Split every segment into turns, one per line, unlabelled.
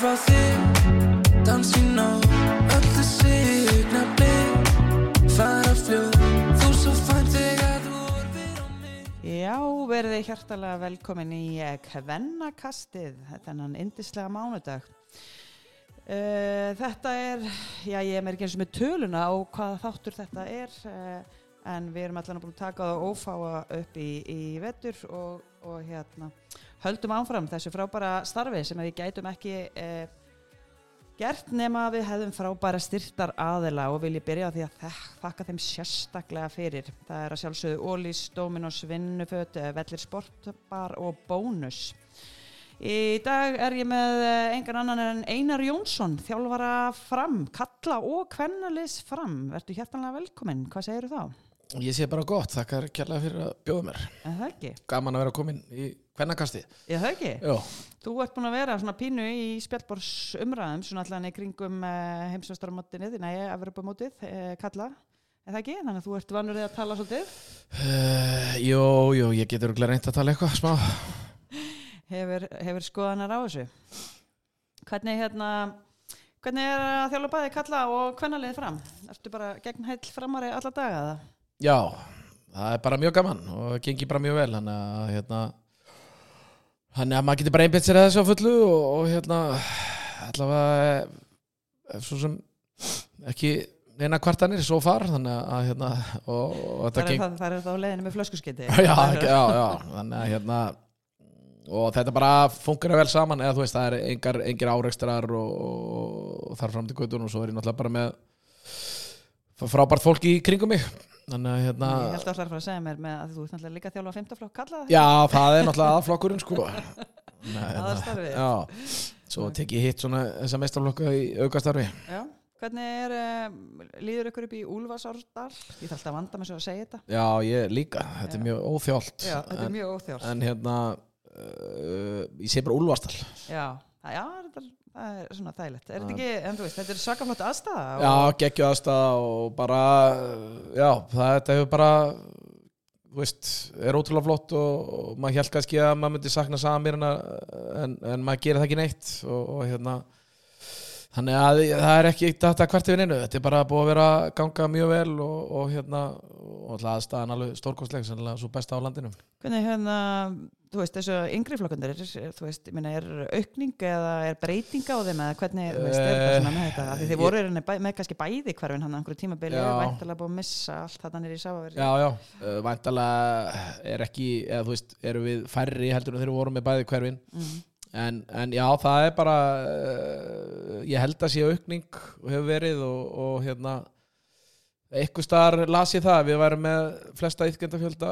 frá þig Dansin á öllu signa blik Fara fljóð Þú svo fænt þegar þú orfir á mig
Já, verið þið hjartalega velkomin í eh, Kvennakastið, þennan indislega mánudag. Uh, þetta er, já ég er mér ekki eins og með töluna á hvaða þáttur þetta er, uh, en við erum allan búin að taka það og ófáa upp í, í vetur og, og hérna höldum áfram þessu frábæra starfi sem við gætum ekki uh, gert nema við hefðum frábæra styrtar aðila og vil ég byrja á því að þak þakka þeim sérstaklega fyrir. Það er að sjálfsögðu Ólís, Dominos, Vinnuföt, eh, Vellir Sportbar og Bónus. Í dag er ég með eh, engan annan en Einar Jónsson, þjálfara fram, kalla og kvennalis fram. Vertu hjertanlega velkominn, hvað segir þú þá?
Ég sé bara gott, þakkar kærlega fyrir að bjóða mér
Er það ekki?
Gaman að vera komin í kvennakasti
Er það ekki?
Jó,
Þú ert búin að vera svona pínu í spjallbors umræðum, svona allan í kringum uh, heimsvöstaramótið, nei, Evropamótið, uh, kalla. Er það ekki? Þannig að þú ert vanur að tala svolítið.
uh, jó, jó, ég getur örugglega reynt að tala eitthvað smá
Hefur, hefur skoðanar á þessu. Hvernig, hérna, hvernig er að þjálfa bæði kalla og hvernalið fram? Ertu bara gegn heill framari alla daga það?
Já, það er bara mjög gaman og það gengi bara mjög vel Þannig að, hérna Þannig að maður getur bara einbætt sér að þessu á fullu og, og hérna allavega eh, svo sem ekki neina kvartanir svo far þannig að hérna og, og
Það er, það, það er þá leiðinu með flöskuskeiti.
já, já, já, þannig að hérna og þetta bara funkar vel saman eða þú veist, það er engar, engir áreikstrar og, og þar fram til göttun og svo er ég náttúrulega bara með frábært fólk í kringum mig þannig að hérna
Ég held að það er að fara að segja mér með að þú ert náttúrulega líka þjálfa 15 flokk kalla það.
já, það er náttúrulega aðflokkurinn sko Nei, hérna, já, svo tek ég hitt svona þessa meistarflokka í aukastarfi
Já. Hvernig er, uh, líður ykkur upp í Úlfarsárdal? Ég þarf alltaf að vanda mig svo að segja þetta.
já, ég líka, þetta er
Já.
mjög óþjált
Já, þetta er
en,
mjög óþjórt.
en hérna uh, ég sé bara úlvastal
Já, það, er, það er svona þægilegt. Er ekki, en þú veist, þetta er svakaflott aðstæða.
Já, geggju aðstæða og bara já, það þetta hefur bara þú veist, er ótrúlega flott og, og maður held kannski að maður myndi sakna samir en, en, en maður gerir það ekki neitt og, og hérna þannig að það er ekki þetta hvert yfir einu, þetta er bara búið að vera ganga mjög vel og, og hérna og alltaf aðstæðan alveg stórkostleg sannlega svo besta á landinu
Hvernig hérna, þú veist, þessu yngri flokkandir, þú veist, ég meina, er aukning eða er breytinga á þeim eða hvernig, þú veist, er þetta svona með þetta? Því þið
ég-
voru með kannski bæði hverfin hann einhverju tímabili og væntalega búið að missa allt þetta nýri í sáfaveri.
Já, já, uh, væntalega er ekki, eða þú veist, eru við færri heldur en þegar við vorum með bæði hverfin
Mm.
en, en já, það er bara uh, ég held að sé aukning hefur verið og, og hérna eitthvað staðar las ég það að við værum með flesta ytkendafjölda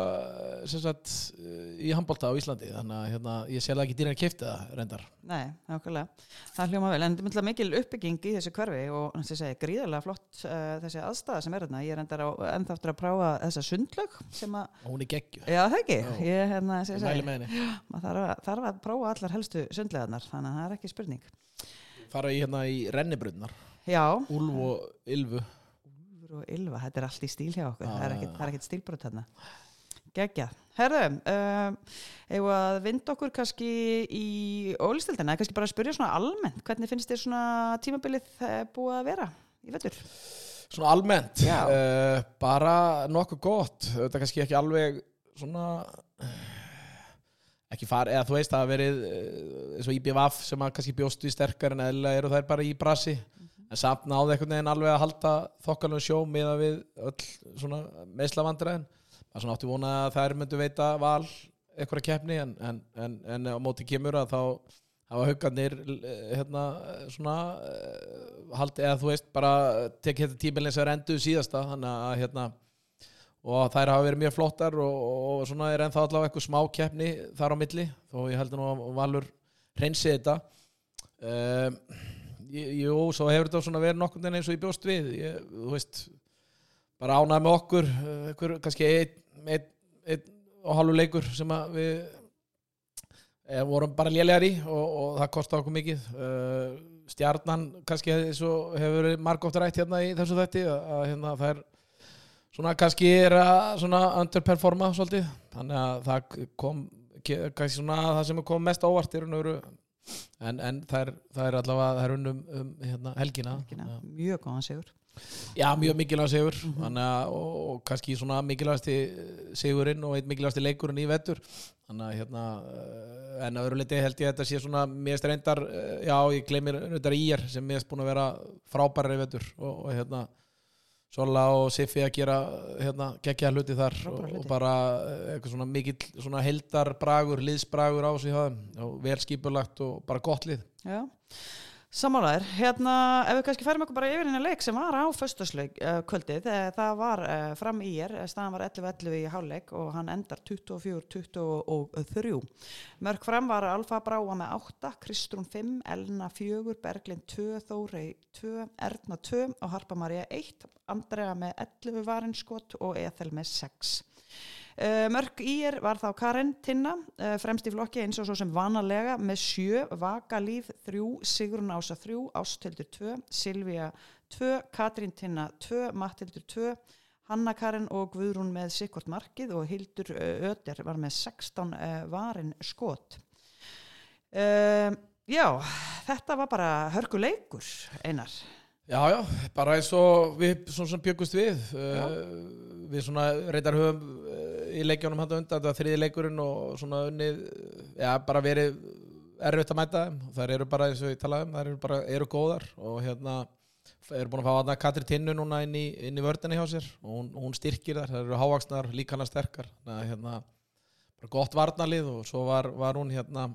sem sagt uh, í handbólta á Íslandi þannig að hérna, ég sé það ekki dýrinn að kipta það reyndar
Nei, nákvæmlega. Það hljóma vel, en þetta er myndlega mikil uppbygging í þessu hverfi og að segja gríðarlega flott uh, þessi aðstæða sem er þarna. Ég er endar á, ennþáttur að prófa þessa sundlög sem að,
og hún er geggju,
já það ekki,
Já.
ég hérna,
mæli
segi,
með henni
maður þarf að, þarf að prófa allar helstu sundlegaðnar, þannig að það er ekki spurning.
fara í hérna í rennibrunnar
Já,
Úlf og Ylfu
Úlfur og Ylva, þetta er allt í stíl hjá okkur,
Já,
það er það er ekkit stílbrot þarna. Geggjað. Herðu, um, við að vinda okkur kannski í ólistildina, kannski bara að spyrja svona almennt, hvernig finnst þér svona tímabilið eh, búið að vera í vettur?
Svona almennt, uh, bara nokkuð gott, þetta kannski ekki alveg svona ekki fara, eða þú veist það hafa verið eins og IBVF sem að kannski bjóstu í sterkar en eða eru þær bara í brasi en samt náðu einhvern veginn alveg að halda þokkalum sjó miða við öll svona meðslavandræðin það er svona áttu vona að þær myndu veita val einhverja keppni en, en, en, en á móti kemur að þá hafa haugarnir eh, hérna svona eh, haldi eða þú veist bara tekið þetta tímilin sem er enduð síðasta þannig að hérna og þær hafa verið mjög flottar og, og svona er ennþá allavega eitthvað smá keppni þar á milli þó ég heldur nú að Valur reynsi þetta. Um, jú, svo hefur þetta svona verið nokkurn veginn eins og ég bjóst við. Ég, þú veist bara ánægð með okkur eh, einhver, kannski einn ein, ein og halvu leikur sem við e, vorum bara lélegar í og, og það kosti okkur mikið. Uh, stjarnan kannski hefur verið margótt rætt hérna í þessu þætti að, hérna, það er svona kannski er að underperforma svolítið. Þannig að það kom kannski svona það sem kom mest á óvart er veru en, en það er, það er allavega það er unnum um, hérna, helgina,
Helgina. Mjög góðan sigur.
Já, mjög mikilvæg sigur.
Mhm.
þannig að, og, og kannski svona mikilvægasti sigurinn og einn mikilvægasti leikurinn í vettur þannig að hérna eh, en að öðru leiti held ég að þetta sé svona mest reyndar, eh, já, ég gleymir reyndar í er sem mest búin að vera frábærar í vettur og, og hérna Sola og Siffi að gera hérna, geggja hluti þar og,
hluti.
og bara eh, eitthvað svona mikill svona heldarbragur, liðsbragur á sig þeim. Og vel skipulagt og bara gott lið.
Já, sammálaðir. Hérna, ef við kannski færum okkur bara yfir hérna leik sem var á föstasleik uh, kvöldið, þegar það var uh, fram í er, staðan var 11-11 í hálfleik og hann endar 24-23. Mörg fram var Alfa Bráa með 8, Kristrún 5, Elna 4, Berglind 2, Þórei 2, Erna 2 og Harpa Maria 1, Andrea með 11 varinskot og Ethel með 6. Uh, mörg í er var þá Karin Tinna, uh, fremst í flokki eins og svo sem vanalega með sjö, Vaka Líf 3, Sigrun Ása 3, Ástildur 2, Silvía 2, Katrín Tinna 2, Mattildur 2, Hanna Karin og Guðrún með sikkort markið og Hildur Öder var með 16 uh, varin skot. Já, þetta var bara hörkuleikur, Einar.
Já, já, bara eins og við svona sem bjögust við uh, við svona reyndar höfum í leikjónum hann undan, þetta var þriði leikurinn og svona unnið, já, bara verið erfitt að mæta þeim. Þær eru bara eins og ég talaði um, þær eru bara, eru góðar og hérna eru búin að fá hana Katri Tinnu núna inn í, í vördinni hjá sér og hún, hún styrkir þar, þær eru hávaksnar, sterkar. Þannig að hérna, bara gott varnalið og svo var, var hún hérna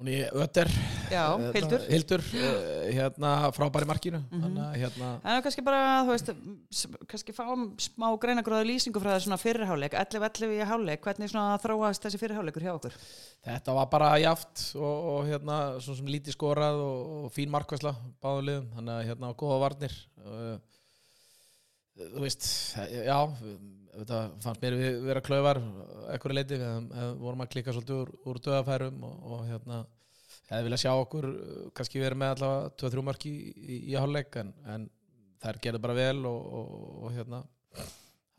hún í Ötter
Já,
Hérna,
Hildur.
Hildur, eh, hérna frábæri markinu
Mhm.
þannig að hérna
er kannski bara, þú veist, kannski fáum smá greinagróða lýsingu frá það svona fyrirháleik, 11-11 í háleik, hvernig þróast þessi fyrirháleikur hjá okkur?
þetta var bara jaft og, og hérna svona sem lítið skorað og, og fín markvæsla báðum liðum, þannig að hérna góða varnir uh, þú veist, já þetta fannst mér við vera klaufar ekkur leiti, við vorum að klikka svolítið úr, úr döðafærum og, og hérna hefði viljað sjá okkur uh, kannski verið með allavega 2-3 mörk í, í, í hálfleik en, en þær gerðu bara vel og, og, og hérna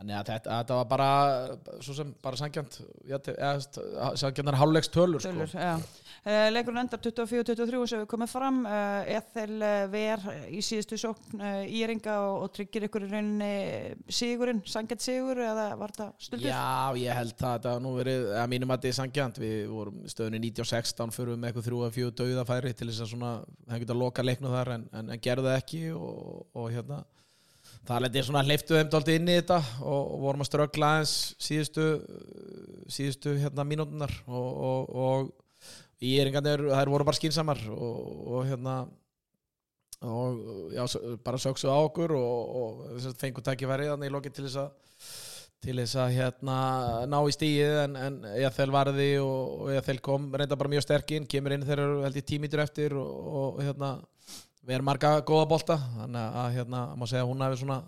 þannig að þetta, þetta var bara svo sem bara sangjant sangjantar hálfleikstölur
Tölur,
sko.
já. Uh, leikurinn endar 24-23 sem við komum fram, uh, Ethel uh, ver í síðustu sókn íringa og, og tryggir ykkur í rauninni sigurinn, sangjant sigur eða var það stuldur?
Já, ég held það þetta nú verið, að mínum að þetta er sangjant við vorum stöðunni 1916 fyrir með eitthvað þrjú að fjögur dauðafæri til þess að svona það geta loka leiknu þar en, en, en gerðu það ekki og, og hérna það leti svona hleyftu þeim dálítið inn í þetta og, vorum að ströggla aðeins síðustu síðustu hérna mínútunar og, og, og í eringarnir þær voru bara skynsamar og, og hérna og já, bara söksu á okkur og, og þess að fengu tækifæri þannig í lokin til þess að til þess að hérna ná í stíið en, en EFL varði og, og EFL kom reynda bara mjög sterk inn kemur inn þegar held ég tímítur eftir og, og hérna við erum marga góða bolta þannig að hérna má segja að hún hafi svona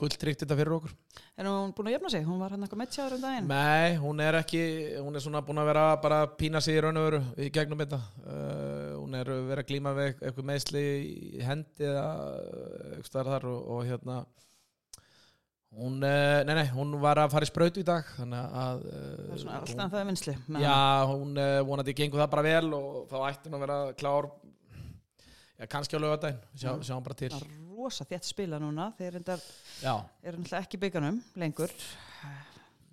gulltrykt þetta fyrir okkur
Er hún búin að jefna sig? Hún var hann eitthvað meðtjáður um daginn?
Nei, hún er ekki hún er svona búin að vera bara að pína sig í raun og veru í gegnum þetta uh, hún er verið að glíma við eitthvað meðsli í hendi eða eitthvað starf þar og, og hérna hún, uh, nei nei, hún var að fara í sprautu í dag þannig að
Það er svona alltaf það er vinsli.
Já, hún vonandi gengur það bara vel og þá ætti hún að vera klár já, kannski á lögadaginn sjá,
Já.
sjá hann bara til
Það er rosa þétt spila núna, þeir reyndar
Já,
eru náttúrulega ekki bygganum lengur.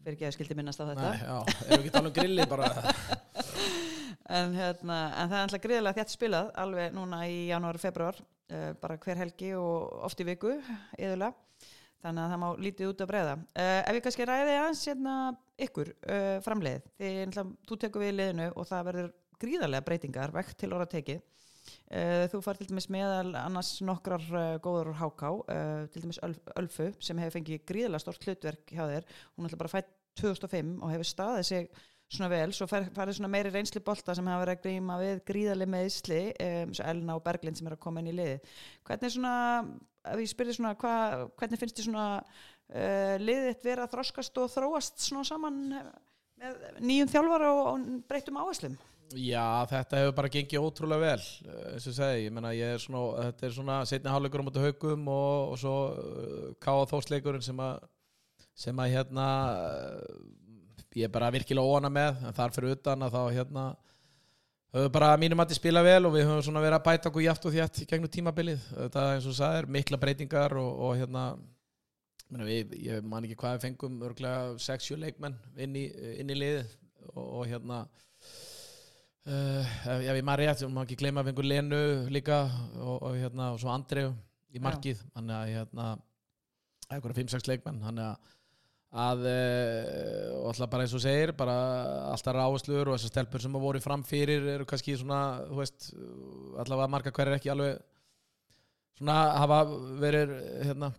Fyrir ekki að skildi minnast á þetta.
nei, já, erum við ekki tala um grilli bara
En, hérna, en það er alltaf gríðilega þétt spilað alveg núna í janúar og februar uh, bara hver helgi og oft í viku yðurlega, þannig að það má lítið út að breyða. Uh, ef ég kannski ræði aðeins hérna ykkur uh, framleið, því náttúrulega, þú tekur við í liðinu og það verður gríðarlega breytingar vekt til orða tekið. Uh, þú far til dæmis meðal annars nokkrar uh, góður úr HK, uh, til dæmis Ölf, Ölfu sem hefur fengið gríðarlega stort hlutverk hjá þér, hún alltaf bara fætt 2005 og hefur staðið sig svona vel, svo farið svona meiri reynsli bolta sem hafa verið að glíma við gríðarlega meðsli, um, svo Elna og Berglind sem er að koma inn í liði. Hvernig svona, ef ég spyrði svona, hva, hvernig finnst þið svona uh, liðið þitt vera að þroskast og þróast svona saman eh, með nýjum þjálfara og, og breyttum áherslum?
Já, þetta hefur bara gengið ótrúlega vel eh, eins og segi, ég meina ég er svona þetta er svona setni hálfleikur á haugum og, og svo uh, káða þósleikurinn sem að sem að hérna eh, ég er bara virkilega óana með en þar fyrir utan að þá hérna höfum bara mínum að spila vel og við höfum svona verið að bæta okkur játt og þjátt gegnum tímabilið. Þetta eins og sagðir, mikla breytingar og, og hérna meni, við, ég man ekki hvað við fengum örglega 6-7 leikmenn inn í, inn í liðið og, og hérna uh, ef ég maður rétt, maður ekki gleyma að fengur Lenu líka og, og hérna og svo Andreu í markið. Þannig að hérna eitthvað 5-6 leikmenn. Þannig að að uh, og alltaf bara eins og segir bara alltaf ráðslur og þessar stelpur sem hafa voru framfyrir eru kannski svona þú veist, allavega marga hver er ekki alveg svona hafa verið hérna,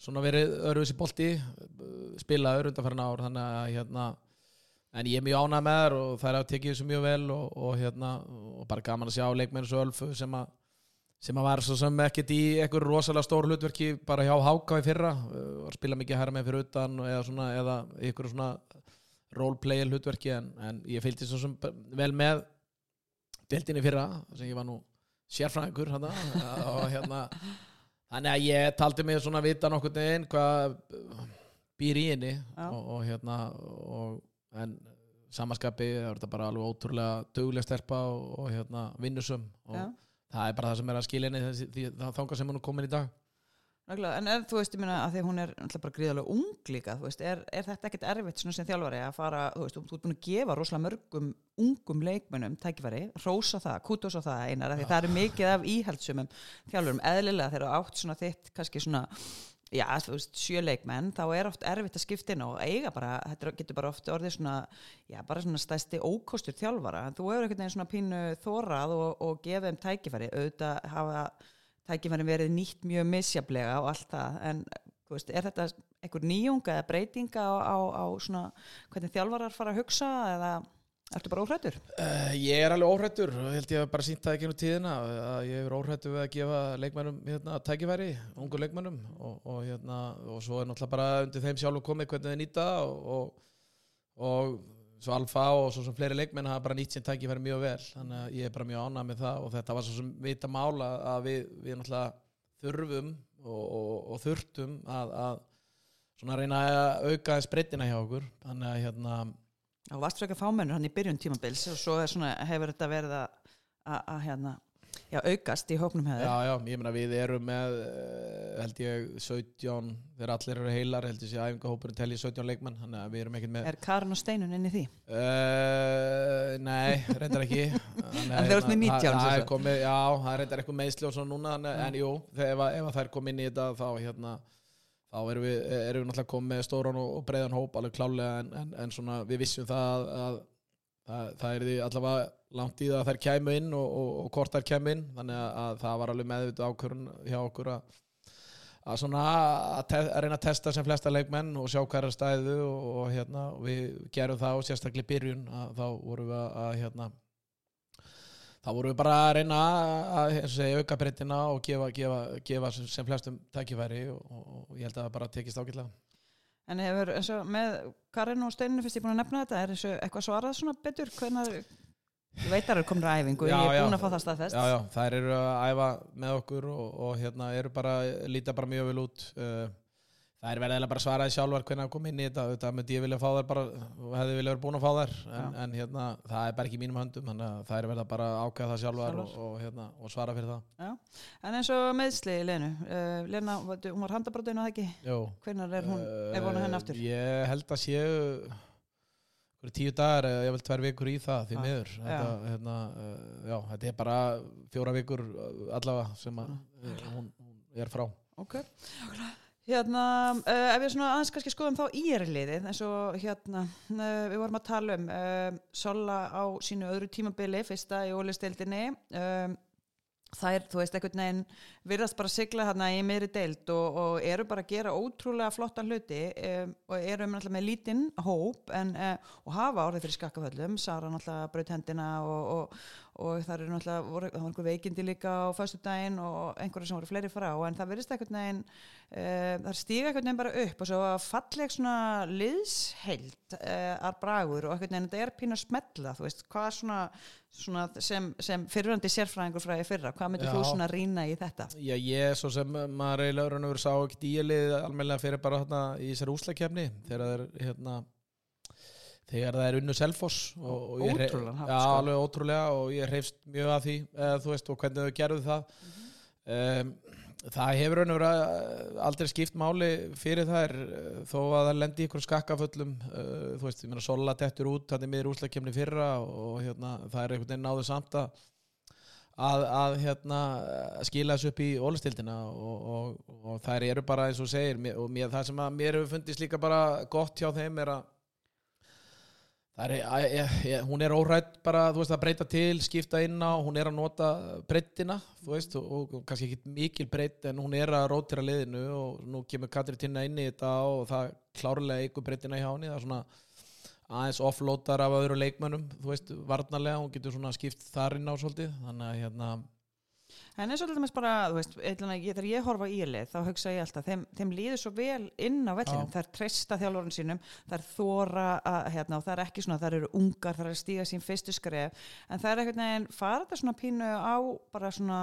svona verið öruvísi bolti spilaður undanfærin ár. Þannig að hérna en ég er mjög ánægð með þær og þær hafa tekið þessu mjög vel og, og hérna og bara gaman að sjá leikmenn svo ölfu sem að sem að var svo sem ekkert í einhver rosalega stór hlutverki bara hjá Háká í fyrra. Að spila mikið herra með fyrir utan eða, svona, eða einhver svona roleplay hlutverki en, en ég fylgdi svo sem vel með deltinni fyrra sem ég var nú sérfræðingur hana, og hérna þannig að ég taldi mig svona vita nokkur neginn hvað býr í henni. Og, og hérna og, en samaskapi það er bara alveg ótrúlega döguleg sterpa og, og hérna vinnusum og
Já.
það er bara það sem er að skilja henni þángar sem hún er komin í dag.
Nákvæmlega, en er, þú veist, ég minna að því hún er bara gríðarlega ung líka, þú veist, er, er þetta ekkert erfitt svona sem þjálfari að fara, þú veist, þú ert búin að gefa rosalega mörgum ungum leikmönnum tækifæri, rósa það, kútosa það einar, því það eru mikið af íhaldsumum þjálfurum, eðlilega þegar átt svona þitt, kannski svona, já, þú veist, sjöleikmenn, þá er oft erfitt að skipta inn og eiga bara, þetta getur bara oft orðið svona, já, bara svona stæsti ókostur þjálfara, en þú hefur einhvern veginn svona pínu þórað og, og gefið þeim tækifæri, auðvitað hafa tækifærin verið nýtt mjög misjaflega og allt það, en veist, er þetta einhver nýjunga eða breytinga á, á, á svona hvernig þjálfarar fara að hugsa eða ertu bara óhrættur?
Uh, ég er alveg óhrættur og held ég að bara sínt það ekki nú tíðina að ég er óhrættur við að gefa leikmennum hérna, tækifæri, ungu leikmennum og, og, hérna, og svo er náttúrulega bara undir þeim sjálf komið hvernig þið nýta og, og svo Alfa og svo sem fleiri leikmenn hafa bara nýtt sér tækifæri mjög vel þannig að ég er bara mjög ánæg með það og þetta var svo sem vita mála að við, við náttúrulega þurfum og, þurftum að, að reyna að auka spreytina hjá okkur þannig að hérna
og varst frekar fámennur hann í byrjun tímabils og svo svona, hefur þetta verið að, að, að hérna, aukast í hóknum hefur
Já, já, ég meina við erum með eh, held ég 17 þegar allir eru heilar, held ég sé að æfingahópurinn telli 17 leikmenn, þannig að við erum ekkert með
Er Karin og Steinun inn í því?
Uh, nei, reyndar ekki
En þeir eru með 19
það
sem
er
sagt.
komið, Já, það er reyndar eitthvað meðsli og svona núna en, en jú, ef, ef að þær kom inn í þetta þá hérna þá erum við, erum við náttúrulega komið með stóran og, breiðan hóp alveg klálega en, en, en svona við vissum það að, að, að það er því allavega langt í það að þær kæmu inn og, og, og hvort þær kæmu inn. Þannig að, að það var alveg meðvitt ákvörun hjá okkur að að svona að, te að reyna að testa sem flesta leikmenn og sjá hverja stæðu og, og hérna við gerum það og sérstaklega í byrjun að þá vorum við að hérna þá vorum við bara að reyna að segja, auka breytina og gefa, gefa, gefa sem, sem flestum tækifæri og, og, og ég held að það bara tekist ágætlega.
En hefur eins og með Karin og Steinun fyrst ég búin að nefna þetta, er þessu eitthvað svarað svona betur? Hvenar ég veit að það eru komin að æfingu,
Já,
ég er búin að fá það staðfest.
Já, já, þær eru að æfa með okkur og, og hérna eru bara, líta bara mjög vel út uh, það er verið bara svaraði sjálfar hvernig að koma inn í þetta þetta myndi ég vilja fá þær bara hefði vilja verið búin að fá þær en, en hérna, það er bara ekki í mínum höndum þannig að það er að bara ákveða það sjálfar og, og, hérna, og svara fyrir það.
En eins og meðsli í Lenu uh, Lena, hún var handabrótinu að ekki?
Jó,
hvenar er hún, er hún henni aftur?
Uh, Ég held að séu tíu dagar eða ég vil tvær vikur í það því
Já.
miður. Þetta, hérna, uh, já, þetta er bara fjóra vikur allavega sem að hún, hún er frá.
Ok, hérna, uh, ef við svona aðeins kannski skoðum þá íerliðið, eins og hérna, uh, við vorum að tala um uh, Sola á sínu öðru tímabili, fyrsta í ólistildinni, um, þær, þú veist, einhvern veginn virðast bara sigla hérna í meiri deild og, og eru bara að gera ótrúlega flotta hluti um, og eru um náttúrulega með lítinn hóp en, og hafa orðið fyrir skakkaföllum, Sara náttúrulega braut hendina og, og, og það eru náttúrulega, voru, það var einhver veikindi líka á föstudaginn og einhverju sem voru fleiri frá en það virðist einhvern veginn uh, það stíga einhvern veginn bara upp og svo falleg svona liðsheld uh, að bragur og einhvern veginn þetta er pínu að smetla, þú veist, hvað svona, svona sem, sem fyrirhandi sérfræðingur frá í fyrra, hvað myndir þú svona rýna í þetta?
Já, ég svo sem maður raun og veru sá ekki díalið almennilega fyrir bara hérna í þessari úslakefni þegar þeir hérna þegar það er unnu Selfoss
hátt,
já,
sko.
alveg ótrúlega og ég hreifst mjög að því eða, þú veist og hvernig þau gerðu það. Um, það hefur og vera aldrei skipt máli fyrir þær eh, þó að það lendi ykkur skakkaföllum. Uh, þú veist, ég meina Sola dettur út þannig miður úslakefni fyrra og hérna, það er einhvern veginn náðu samt að að, að hérna skila þessu upp í ólistildina og, og, og þær eru bara eins og segir og mér, það sem að mér hefur fundist líka bara gott hjá þeim er að er, ég, ég, hún er órætt bara veist, að breyta til, skipta inn á hún er að nota breyttina veist, og, og kannski ekki mikil breytt en hún er að rótira liðinu og nú kemur Katri Tinna inn í þetta og það klárlega ykkur breyttina hjá henni það er svona aðeins offloadar af öðru leikmönnum þú veist, varnarlega, hún getur svona skipt þar inn á svolítið, þannig að hérna
En eins og til dæmis bara, þú veist, þegar ég horfa í lið, þá hugsa ég alltaf, þeim, þeim líður svo vel inn á vellinum, þær treysta þjálfurinn sínum, þær þóra, að, hérna, og þær ekki svona, þær eru ungar, þær að stíga sín fyrstu skref, en þær eitthvað neginn fara þetta svona pínu á bara svona,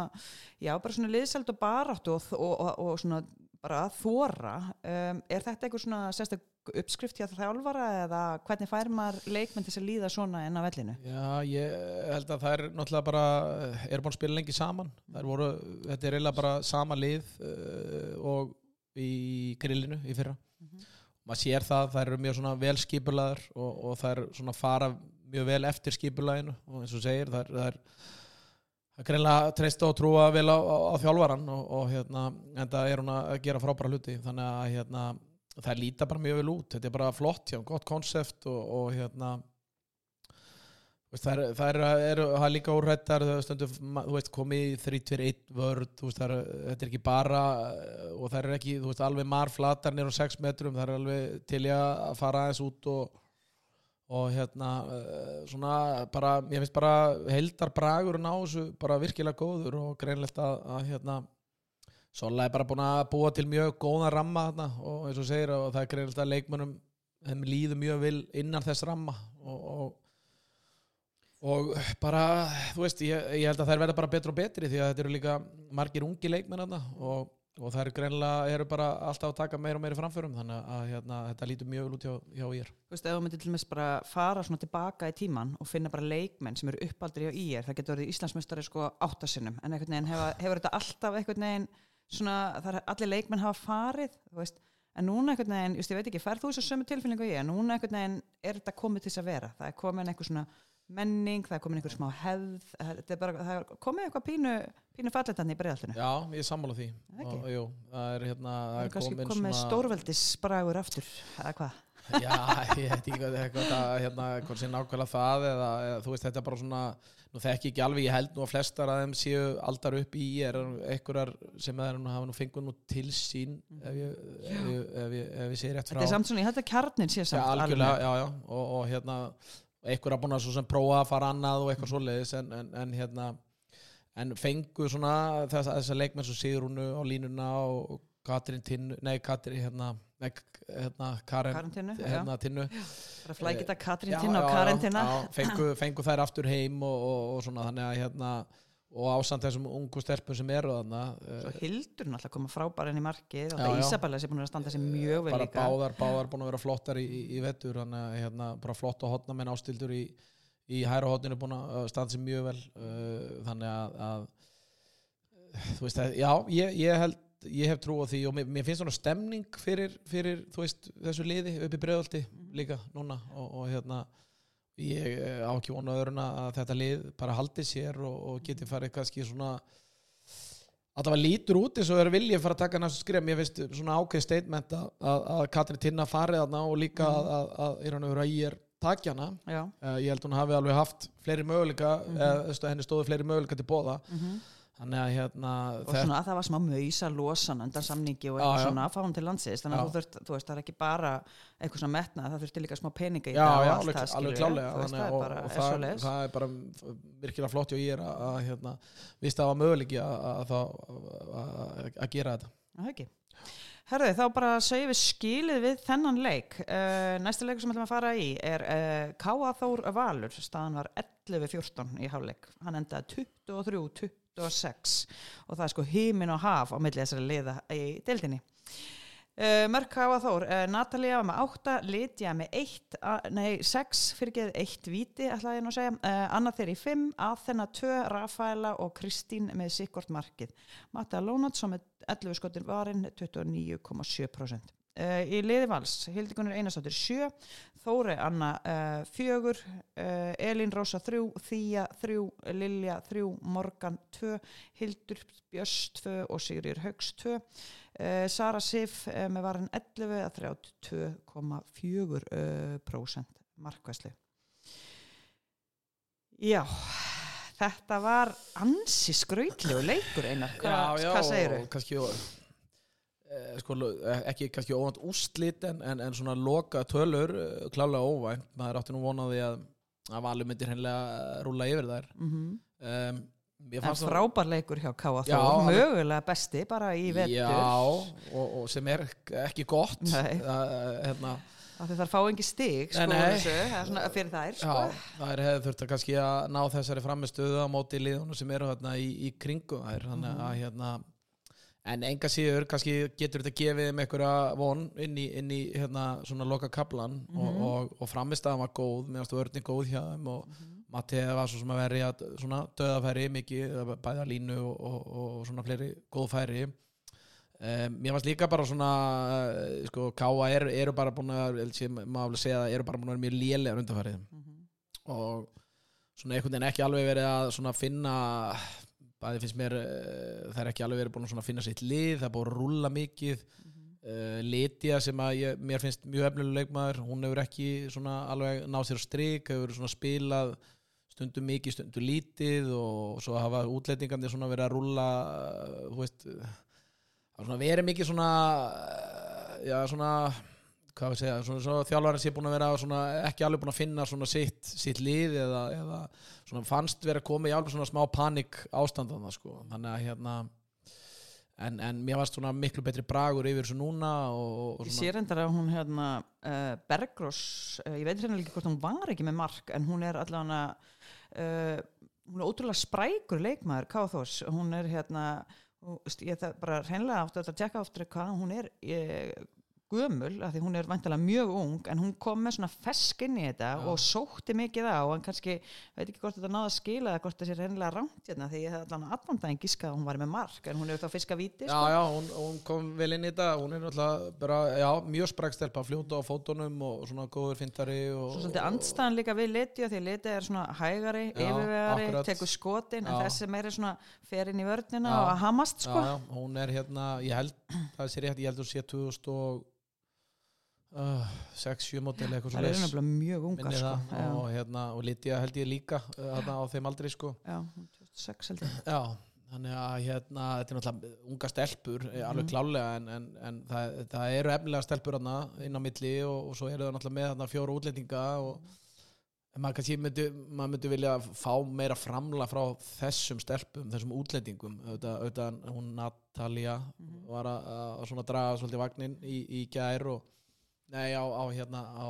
já, bara svona liðseld og baráttu og, og, og, og svona bara að þóra, um, er þetta eitthvað svona sérstök uppskrift hjá þjálfara eða hvernig fær maður leikmenn til að líða svona inn á vellinu?
Já, ég held að það er náttúrulega bara, er búin að spila lengi saman. Voru, þetta er eiginlega bara sama lið uh, og í grillinu í fyrra. Maður sér það, það eru mjög svona vel skipulaðar og, og það er svona fara mjög vel eftir skipulaginu. Og eins og segir, það er, það er er greinlega að treysta og trúa vel á, á, á þjálfaran og, og hérna, en það er hún að gera frábæra hluti. Þannig að hérna, það líta bara mjög vel út. Þetta er bara flott hjá, gott konsept og, og hérna það er, það er, er, það líka ma- þú veist, komið í 3-2-1 vörð, veist, er, þetta er ekki bara og það er ekki, þú veist, alveg marflatar nýr á 6 metrum, það er alveg til að fara aðeins út og og hérna eh, svona bara, ég finnst bara heldar bragurinn á þessu bara virkilega góður og greinlegt að, að hérna Sola er bara búin að búa til mjög góða ramma þarna og eins og segir og það er greinlegt að leikmönnum þeim líður mjög vil innan þess ramma og, og og bara, þú veist, ég, ég held að þær verða bara betri og betri því að þetta eru líka margir ungi leikmenn þarna og, og þær greinlega eru bara alltaf að taka meira og meira framförum þannig að hérna, þetta lítur mjög út hjá, hjá ég
Þú veist, ef þú myndir til dæmis bara fara svona tilbaka í tíman og finna bara leikmenn sem eru uppaldir í IR, það getur verið Íslandsmeistari sko áttasinnum, en einhvern veginn hefur, hefur þetta alltaf einhvern veginn svona, það er allir leikmenn hafa farið, þú veist, en núna einhvern veginn, just, ég veit ekki, færð þú þessu sömu tilfinningu og ég, en núna einhvern veginn er þetta komið til þess að vera, það er svona menning, það er komin einhver smá hefð, þetta er bara, það er komið eitthvað pínu, pínu falletann í breiðaltinu.
Já, ég er sammála því
Það
og, jú, það er hérna það
Það er
komin
komið
svona-
stórveldisbragur aftur, eða hvað?
Já, ég veit ekki hvað eitthvað að, hérna, hvort sé nákvæmlega það eða, eða þú veist þetta er bara svona nú þekki ekki alveg, ég held nú að flestar að þeim séu aldar upp í er einhverjar sem þeir nú hafa nú fengur nú til sín ef ég, ef ég, ef ég, ef ég sé rétt frá
Þetta er samt svona, ég held að kjarnin sé
Já,
samt
algjörlega,
alveg.
já, já og, og hérna, einhver að búin að svo sem prófa að fara annað og eitthvað svoleiðis en, en, en hérna en fengu svona þess, þessar leikmenn sem Sigrúnu á línuna og Katrín Tinnu, nei Katrín hérna, nei, hérna Karen,
Karen Tinnu,
hérna Tinnu.
Það er flækita Katrín
Já,
Tinna og
já,
Karen
já, fengu, fengu þær aftur heim og, og, og svona þannig að hérna og ásand þessum ungu stelpum sem eru þarna
Svo
eh,
Hildur náttúrulega koma frábæra inn í markið og það. Ísabella sem búin að standa sér mjög vel
bara
líka.
báðar, báðar búin að vera flottar í, í, í vettur þannig að hérna, bara flott og hotna menn ástildur í, í hæra hotninu búin að standa sér mjög vel uh, þannig að, að þú veist að, já, ég, ég held ég hef trú á því og mér, mér finnst svona stemning fyrir, fyrir þú veist, þessu liði upp í bregðaldi líka núna og, og hérna ég eh, á ekki vonu öðrun að þetta lið bara haldi sér og, og geti farið kannski svona allavega lítur út eins og er viljið fara að taka næstu skrif mér finnst svona ákveð statement að, að, að Katrin Tinna farið þarna og líka að, að, að að ég er takjana uh, ég held hún hafi alveg haft fleiri möguleika
Mhm.
eða stu, henni stóðu fleiri möguleika til bóða þannig að hérna
Og svona að það var smá mausa losan undan samningi og eitthvað
já.
svona að fá hann til landsins þannig að þú þurft, þú veist, það er ekki bara eitthvað svona metna, það þurfti líka smá peninga í
já,
og
já,
allt
alveg,
það skilur
klálega
þú veist,
þannig,
það
og,
er bara,
og
er
það, það er bara virkilega flott og ég er að, að hérna, vist að það var möguleiki að, að, að, gera þetta
það ekki. Herðu, þá bara segjum við skilið við þennan leik. Uh, næsta leikur sem við ætlum að fara í er uh, Káa Þór Valur. Staðan var 11-14 í hálfleik. Hann endaði 23-26 og það er sko hímin og haf á milli þessari liða í deildinni. Uh, mörk hafa Þór, uh, Natalia með 8, Lydia með 1, nei 6 fyrir geð 1 viti ætlaði ég nú að segja, uh, Anna þeirri 5, Athena 2, Rafaela og Kristín með sikkort markið. Matta Lónats með 11 skotin varinn 29,7%. Uh, í liði vals, Hildikunur Einarsdóttir 7, Þóri Anna 4, uh, Elín Rósa 3, Þýja 3, Lilja 3, Morgan 2, Hildur Björns 2 og Sigrir Haugs 2. Uh, Sara Sif uh, með varan 11 að 32,4% markvæslu. Já, þetta var ansi skrautlegu leikur einar, Hva, hvað segir
og kannski eh, sko, lo- ekki kannski óvænt úrslit en, en, en svona loka tölur eh, klálega óvænt, maður átti nú vonaði að að valur myndir hennilega rúla yfir þær
Mm -hmm.
um,
En
það-
frábær leikur hjá Þór,
alveg.
mögulega besti bara í vetur.
Já, og, og sem er ekki gott
Nei.
Það, hérna,
Af því þar fá engi stig sko, þessu, það svona fyrir þær sko.
Já, það er hefði þurft að kannski að ná þessari framistöðu á móti liðunum sem eru þarna í, í kringum þær þannig
Mhm.
að hérna en enga síður kannski getur þetta gefið með einhverja von inn í, inn í hérna svona loka kaplan og,
Mhm.
og, og framistaðan var góð meðan vörðin góð hjá þeim og
Mhm.
Matti var svo sem að veri að svona döðafæri mikið, bæða línu og, og, og svona fleiri góð færi um, mér varst líka bara svona uh, sko, Káa er, eru bara búin að maður vil segja að eru bara búin að vera mjög lélega undanfærið
Mhm.
og svona einhvern veginn ekki alveg verið að svona finna bæði finnst mér uh, það er ekki alveg verið búin að finna sitt lið það er búin að rúlla mikið. Uh, Lydia sem að ég, mér finnst mjög efnilega leikmaður, hún hefur ekki alveg náð sér á strik, hefur spilað stundum mikið, stundum lítið og svo hafa útlendingandi svona verið að rúlla uh, þú veist það svona verið mikið svona já svona hvað við segja, svona, svona þjálfarinn sé búin að vera svona, ekki alveg búin að finna svona sitt, sitt lið eða, eða svona fannst vera komið í alveg svona smá panik ástandan sko. þannig að hérna en, en mér varst svona miklu betri bragur yfir þessu núna og, og
Ég sé reyndar að hún hérna uh, Bergrós, uh, ég veit hérna ekki hvort hún var ekki með mark en hún er allavega uh, hún er ótrúlega sprækur leikmaður Káþós, hún er hérna ég það bara hreinlega áttu að tjekka aftur hvað hún er ég, gömul, af því hún er vantilega mjög ung en hún kom með svona fesk inn í þetta
Já.
og sótti mikið á en kannski, veit ekki hvort þetta náði að skila eða hvort það sé reynilega rámt hérna því ég hef allan allan daginn giskað að hún var með mark en hún hefur þá fiska víti
já, já, hún, hún kom vel inn í þetta hún er náttúrulega bara, já, mjög sprækstelpa fljóta á fótunum og svona góður fyndari og,
Svo svolítið andstæðan líka við Liti því Liti er svona hægari,
Já,
yfirvegari,
akkurat.
tekur skotin en
Já.
þessi meiri svona
hérna, það sé rétt, ég held hún sé 2000 og 6-7 mótil eitthvað
Það er nefnilega mjög ungar sko.
og, hérna, og Lydia held ég líka þarna á þeim aldrei sko
já, 2006 held ég.
já, þannig að hérna, þetta er náttúrulega unga stelpur eh, alveg
Mhm.
klálega en, en, en það, það eru efnilega stelpur inn á milli og, og svo eru það náttúrulega með fjóra útlendinga og en maður kannski myndi, maður myndi vilja fá meira framla frá þessum stelpum, þessum útlendingum auðvitað, hún Natalia
Mhm.
var að, að draga svolítið vagnin í, í gær og nei á, á hérna á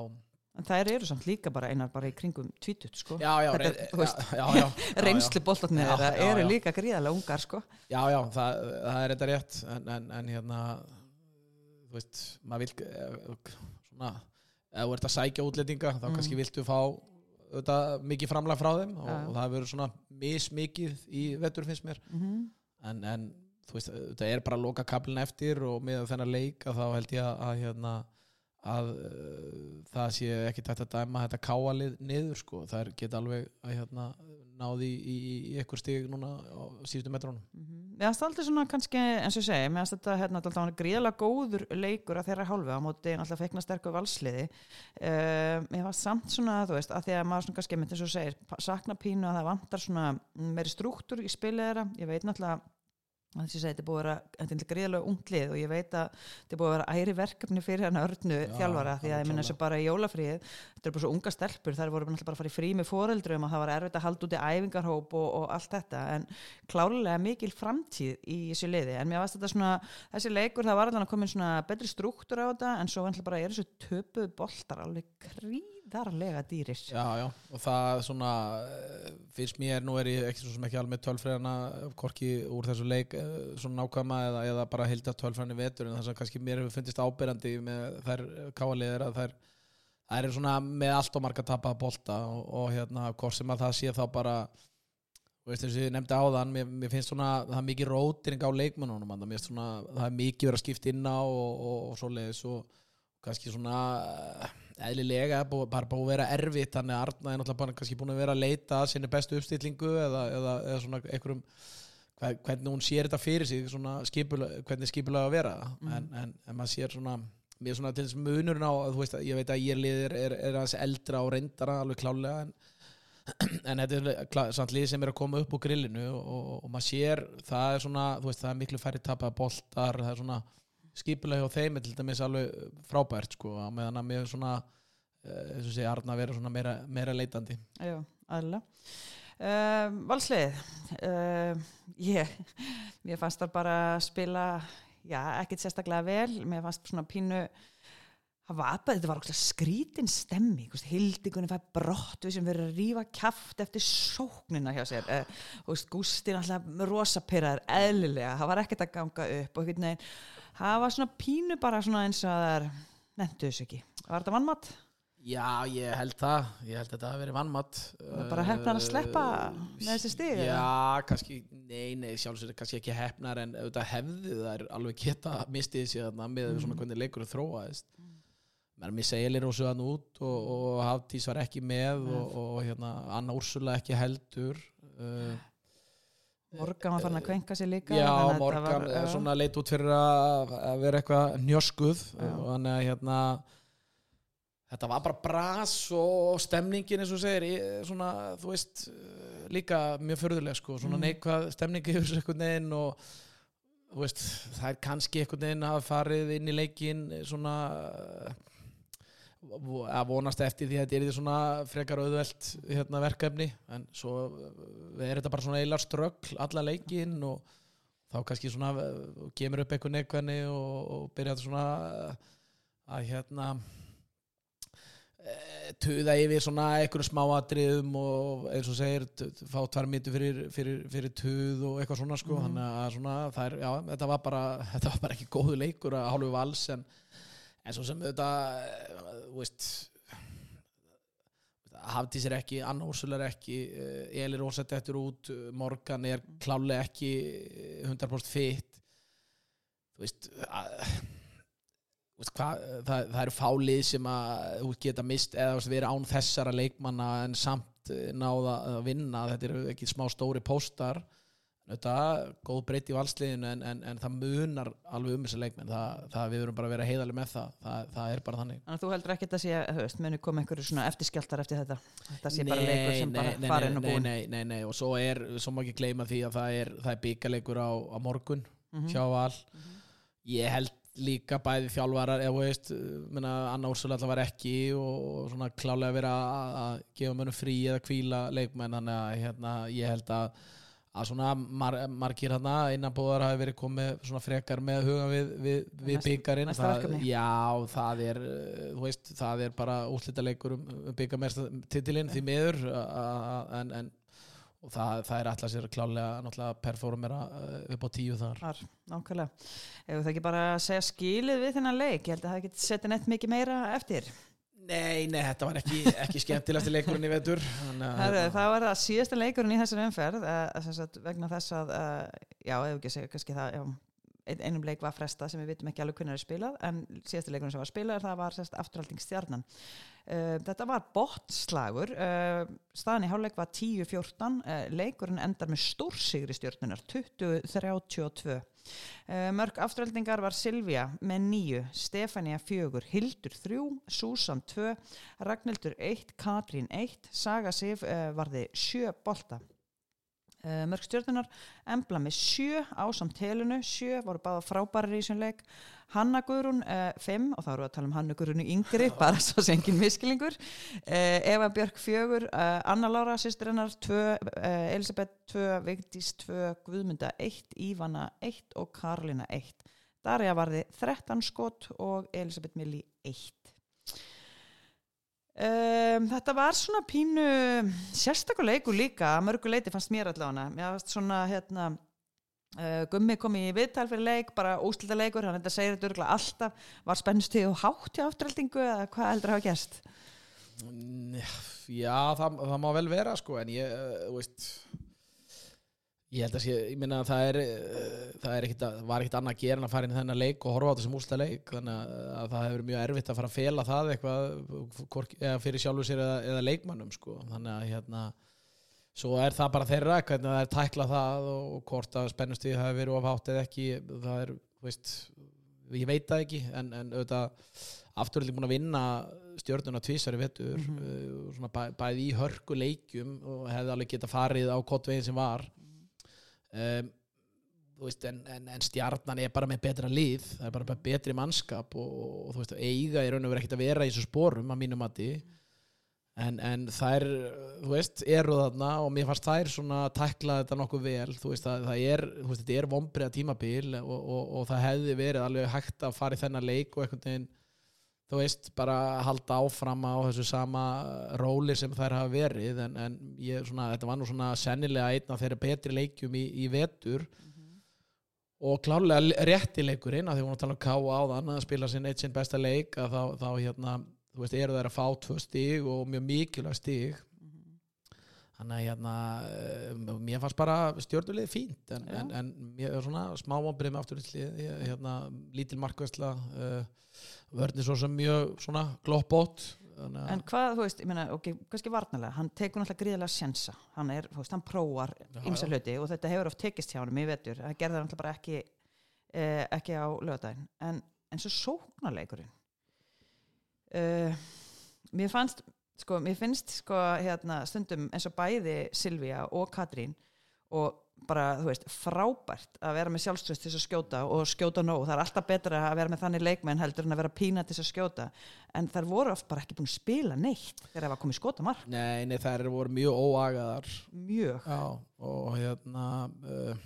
En þær eru samt líka bara einar bara í kringum 20 sko.
já, já,
Þetta
reyn-
þú veist,
já, já, já.
Reynslu boltatnir
Já,
þeirra eru líka gríðarlega ungar sko.
Já, já, það, það er þetta rétt en, en, en hérna þú veist, maður vil eh, svona, ef þú ert að sækja útlendinga þá
Mm.
kannski viltu fá auðvitað, mikið framlag frá þeim og, og það verður svona mismikið í vettur finnst mér
Mm
en, en þú veist, það er bara að loka kaplinn eftir og með þennan leik að þá held ég að hérna að uh, það sé ekki tætt að dæma þetta káalið niður sko, það geta alveg að hérna náði í, í, í eitthvað stig núna á síðustu metrónum
Mér finnst aldrei svona kannski, eins og segi, mér þetta hérna, alltaf hann gríðarlega góður leikur að þeirra hálfu á móti náttúrulega feikna sterkur valsliði. Uh, mér fannst samt svona, þú veist, að því að maður svona kannski, eins og segir, sakna pínu að það vantar svona meiri struktúr í spilið þeirra. Ég veit náttúrulega að þess að segja, þetta er búið að vera, þetta er gríðarlega ungt lið og ég veit að þetta er búið að vera æri verkefni fyrir hann örnu
Já,
þjálfara því að ég minna
alveg
þessu bara í jólafríð þetta er bara svo unga stelpur, þær voru náttúrulega bara að fara í frí með foreldrum og það var erfitt að halda út í æfingarhóp og, og allt þetta en klárlega mikil framtíð í þessu liði en mér varst þetta svona, þessi leikur það var allan að koma svona betri struktúr á þetta en svo vantilega bara er þessu töpuð gríðarlega dýrir.
Já, já, og það svona eh, finnst mér, nú er ég ekki svo sem ekki alveg með tölfræðina, hvorki úr þessu leik eh, svona nákvæma eða, eða bara hilda tölfræðin í vetur, en það sem kannski mér hefur fundist ábyrjandi með þær káaliðir að þær, þær eru svona með allt og marga tapaða bolta og, og hérna, hvort sem að það sé þá bara veist eins og ég nefndi áðan mér, mér finnst svona, það er mikið rótring á leikmennunum, það er mikið verið að skipta inn á og, og, og kannski svona eh, eðlilega, bara búið að vera erfitt þannig að Arna er náttúrulega kannski búin að vera að leita að sinni bestu uppstillingu eða, eða, eða svona einhverjum hver- hvernig hún sér þetta fyrir sig svona skipulega, hvernig skipulega að vera. En, en, en maður sér svona mér svona til þess munurinn á, veist, ég veit að ég liðir er, er aðeins eldra og reyndara alveg klálega en, en þetta er samt lið sem er að koma upp úr grillinu og, og, og maður sér, það er svona þú veist, það er miklu færri tapað boltar það er svona skipulega hjá þeim er til dæmis alveg frábært sko, á meðan að mér svona eh, eins og segja Arna vera svona meira, meira leitandi.
Já, aðlega uh, Valslið uh, ég, mér fannst það bara að spila já, ekkert sérstaklega vel. Mér fannst svona pínu það var bara, þetta var okkur skrítin stemmi hildigunni fæ brott við sem verður að rífa kjaft eftir sóknina hjá sér. Uh, og veist, Gústi náttúrulega rosa pyrraður eðlilega, það var ekkert að ganga upp og veginn, það var svona pínu bara svona eins og það er nefndu þessu ekki, var þetta vannmatt?
Já, ég held það, ég held að þetta hafi verið vannmatt
bara heppnar að sleppa með þessi stig?
Já, kannski, nei, nei, sjálfsögur kannski ekki heppnar en auðvitað hefði þær alveg geta mistið sér þarna með
Mm.
svona hvernig leikur þróaðist. Menn mér segir og svo hann út og, og Hafdís var ekki með og, og hérna, Anna Úrsula ekki heldur. Uh,
Morgan var farin að kvenka sér líka
Já, Morgan
var, já.
svona leit út fyrir að, vera eitthvað njoskuð
Já.
og þannig að hérna þetta var bara bras og stemningin eins og segir svona, þú veist, eh, líka mjög förðuleg sko, svona
Mm.
neikvað stemningi yfir þessu einhvern veginn og veist, það er kannski einhvern veginn að farið inn í leikin svona vo- að vonast eftir því að þetta er því svona frekar auðvelt hérna, verkefni. En svo eh, er þetta bara svona eilar ströggl alla leikin og þá kannski svona eh, kemur upp eitthvað neikvæðni og, og byrja þetta svona eh, að hérna tuða yfir svona einhverju smáatriðum og eins og segir fá tvær mitu fyrir, fyrir, fyrir tuð og eitthvað svona sko. Þannig að svona er, já, þetta var bara þetta var bara ekki góðu leikur að hálfu vals en, en svo sem þetta eh, þú veist Hafdís er ekki, Anna Úrsula er ekki eh, Eli Rósett eftir út eh, Morgan er klálega ekki eh, 100% fit. Þú veist að, þú veist, hva, það, það eru fálið sem að þú veist, geta mist eða veist, verið án þessara leikmanna en samt eh, náða að vinna. Þetta eru ekki smá stóri póstar þetta, góð breytt í valsliðinu en, en, en það munar alveg um þessi leikmenn. Það, það við verum bara að vera heiðaleg með það. Það, það er bara þannig.
Að þú heldur ekki að það sé, muni koma einhverju svona eftirskjáltar eftir þetta? Þetta sé bara
Nei,
leikur sem
nei,
bara farin og búin
nei, nei, nei, og svo er, svo má ekki gleyma því að það er, það er byggaleikur á, á morgun
Mhm.
hjá Val. Ég held líka bæði þjálfarar eða veist, menna, Anna Úrsula alltaf var ekki og, svona klálega vera að, að gefa mönnum frí eða kvíla leikmenn. Þannig að hérna, ég held að að svona mar, margir hérna innanbúðar hafi verið komið svona frekar með huga við, við, við
verkefni.
já, það er þú veist, það er bara útlita leikur um, um byggarmestartitilinn því miður en, en það, það er alltaf sér klálega performera uh, upp á tíu þar
Þar, nákvæmlega. Ef það ekki bara að segja skilið við þennan leik, ég held að það ekki setja neitt mikið meira eftir.
Nei, nei, þetta var ekki, ekki skemmtilegasti leikurinn í vetur að-
Herru, það var það síðasta leikurinn í þessari umferð uh, sagt, vegna þess að, uh, já, ef ekki segja kannski það, já, ein, einum leik var fresta sem við vitum ekki alveg hvernig er spilað, en síðasta leikurinn sem var spilað það var sérst afturhalding stjarnan. Uh, þetta var botslagur, uh, staðan í hálfleik var 10-14, uh, leikurinn endar með stórsigri stjörnunar, 20-32. Uh, mörg afturhaldingar var Silvía með nýju, Stefania fjögur, Hildur þrjú, Susan tvö, Ragnhildur 1, Katrín 1, Saga Sif uh, varði sjö bolta. Uh, mörg stjórnunar, Embla með sjö ásamt telunu, sjö voru báða frábærar í þessum leik. Hanna Guðrún uh, fimm, og þá erum við að tala um Hanna Guðrún yngri, bara svo sem engin miskilingur. Uh, Eva Björk fjögur, uh, Anna Lára sýstir hennar tvö, uh, Elisabeth tvö, Vigdís tvö, Guðmunda eitt, Ívana eitt og Karlina eitt. Darja varði 13 skot og Elisabeth Milli eitt. Um, þetta var svona pínu sérstakur leikur líka að mörgu leiti fannst mér allavega. Mér fannst svona hérna uh, Gummi kom í viðtal fyrir leik bara úslita leikur, hann þetta segir þetta örgulega alltaf. Var spennstuði og hátt hjá afturhaldingu eða hvað heldur hafa gerst?
Mm, Já, það, það má vel vera sko, en ég, eh, þú veist ég held að sé, ég minna að það er eh, það er ekkit, að- var ekkit annað að gera en að fara inn í þennan leik og horfa á þetta sem úsla leik. Þannig að það hefur mjög erfitt að fara að fela það eitthvað fyrir sjálfur sér eða, eða leikmannum sko, þannig að hérna svo er það bara þeirra, hvernig það er tækla það og, og hvort að spennustíð hafi verið of hátt eða ekki, það er veist, ég veit það ekki. En, en auðvitað afturölding búin að vinna stjórnuna tvísar í vetur
Mhm.
uh, svona bæ, bæði í hörku leikjum og hefði alveg geta farið á kottvegin sem var um, veist, en, en, en stjarnan er bara með betra lið það er bara með betri mannskap og, og þú veist, eiga í raun og verið ekkert að vera í þessu sporum að mínum mati. En, en þær, þú veist, eru þarna og mér fannst þær svona tækla þetta nokkuð vel, þú veist, það, það er þú veist, þetta er vombriða tímabil og, og, og það hefði verið alveg hægt að fara í þennan leik og einhvern veginn þú veist, bara halda áfram á þessu sama róli sem þær hafa verið en, en ég, svona, þetta var nú svona sennilega einn af þeirra betri leikjum í, í vetur. Og klárlega rétti leikurinn að því hún tala um K.A. áðan að spila sinn eitt sinn besta leik að þá, þá hérna, þú veist, eru þær að fá tvö stig og mjög mikilvæg stig. Þannig að hérna uh, mér fannst bara stjórnulegi fínt en, en, en mér er svona smá með afturlið hérna, lítil markvæsla uh, vörnir svo sem mjög svona gloppót
En hvað, þú veist, ég meina, ok, kannski varnalega, hann tekur náttúrulega gríðilega sjensa, hann er, þú veist, hann prófar ymsa hluti og þetta hefur oft tekist hjá hann í vetur, það gerði það náttúrulega bara ekki, eh, ekki á lögadaginn, en, en svo sóknarleikurinn, uh, mér fannst, sko, mér finnst, sko, hérna, stundum eins og bæði Silvía og Katrín og bara, þú veist, frábært að vera með sjálfströst til þess að skjóta og skjóta nóg, það er alltaf betra að vera með þannig leikmenn heldur en að vera pína til þess að skjóta. En þær voru oft bara ekki búin að spila neitt þegar það var komið skota mark,
nei, nei, þær voru mjög óagaðar.
Mjög.
Já, og hérna uh,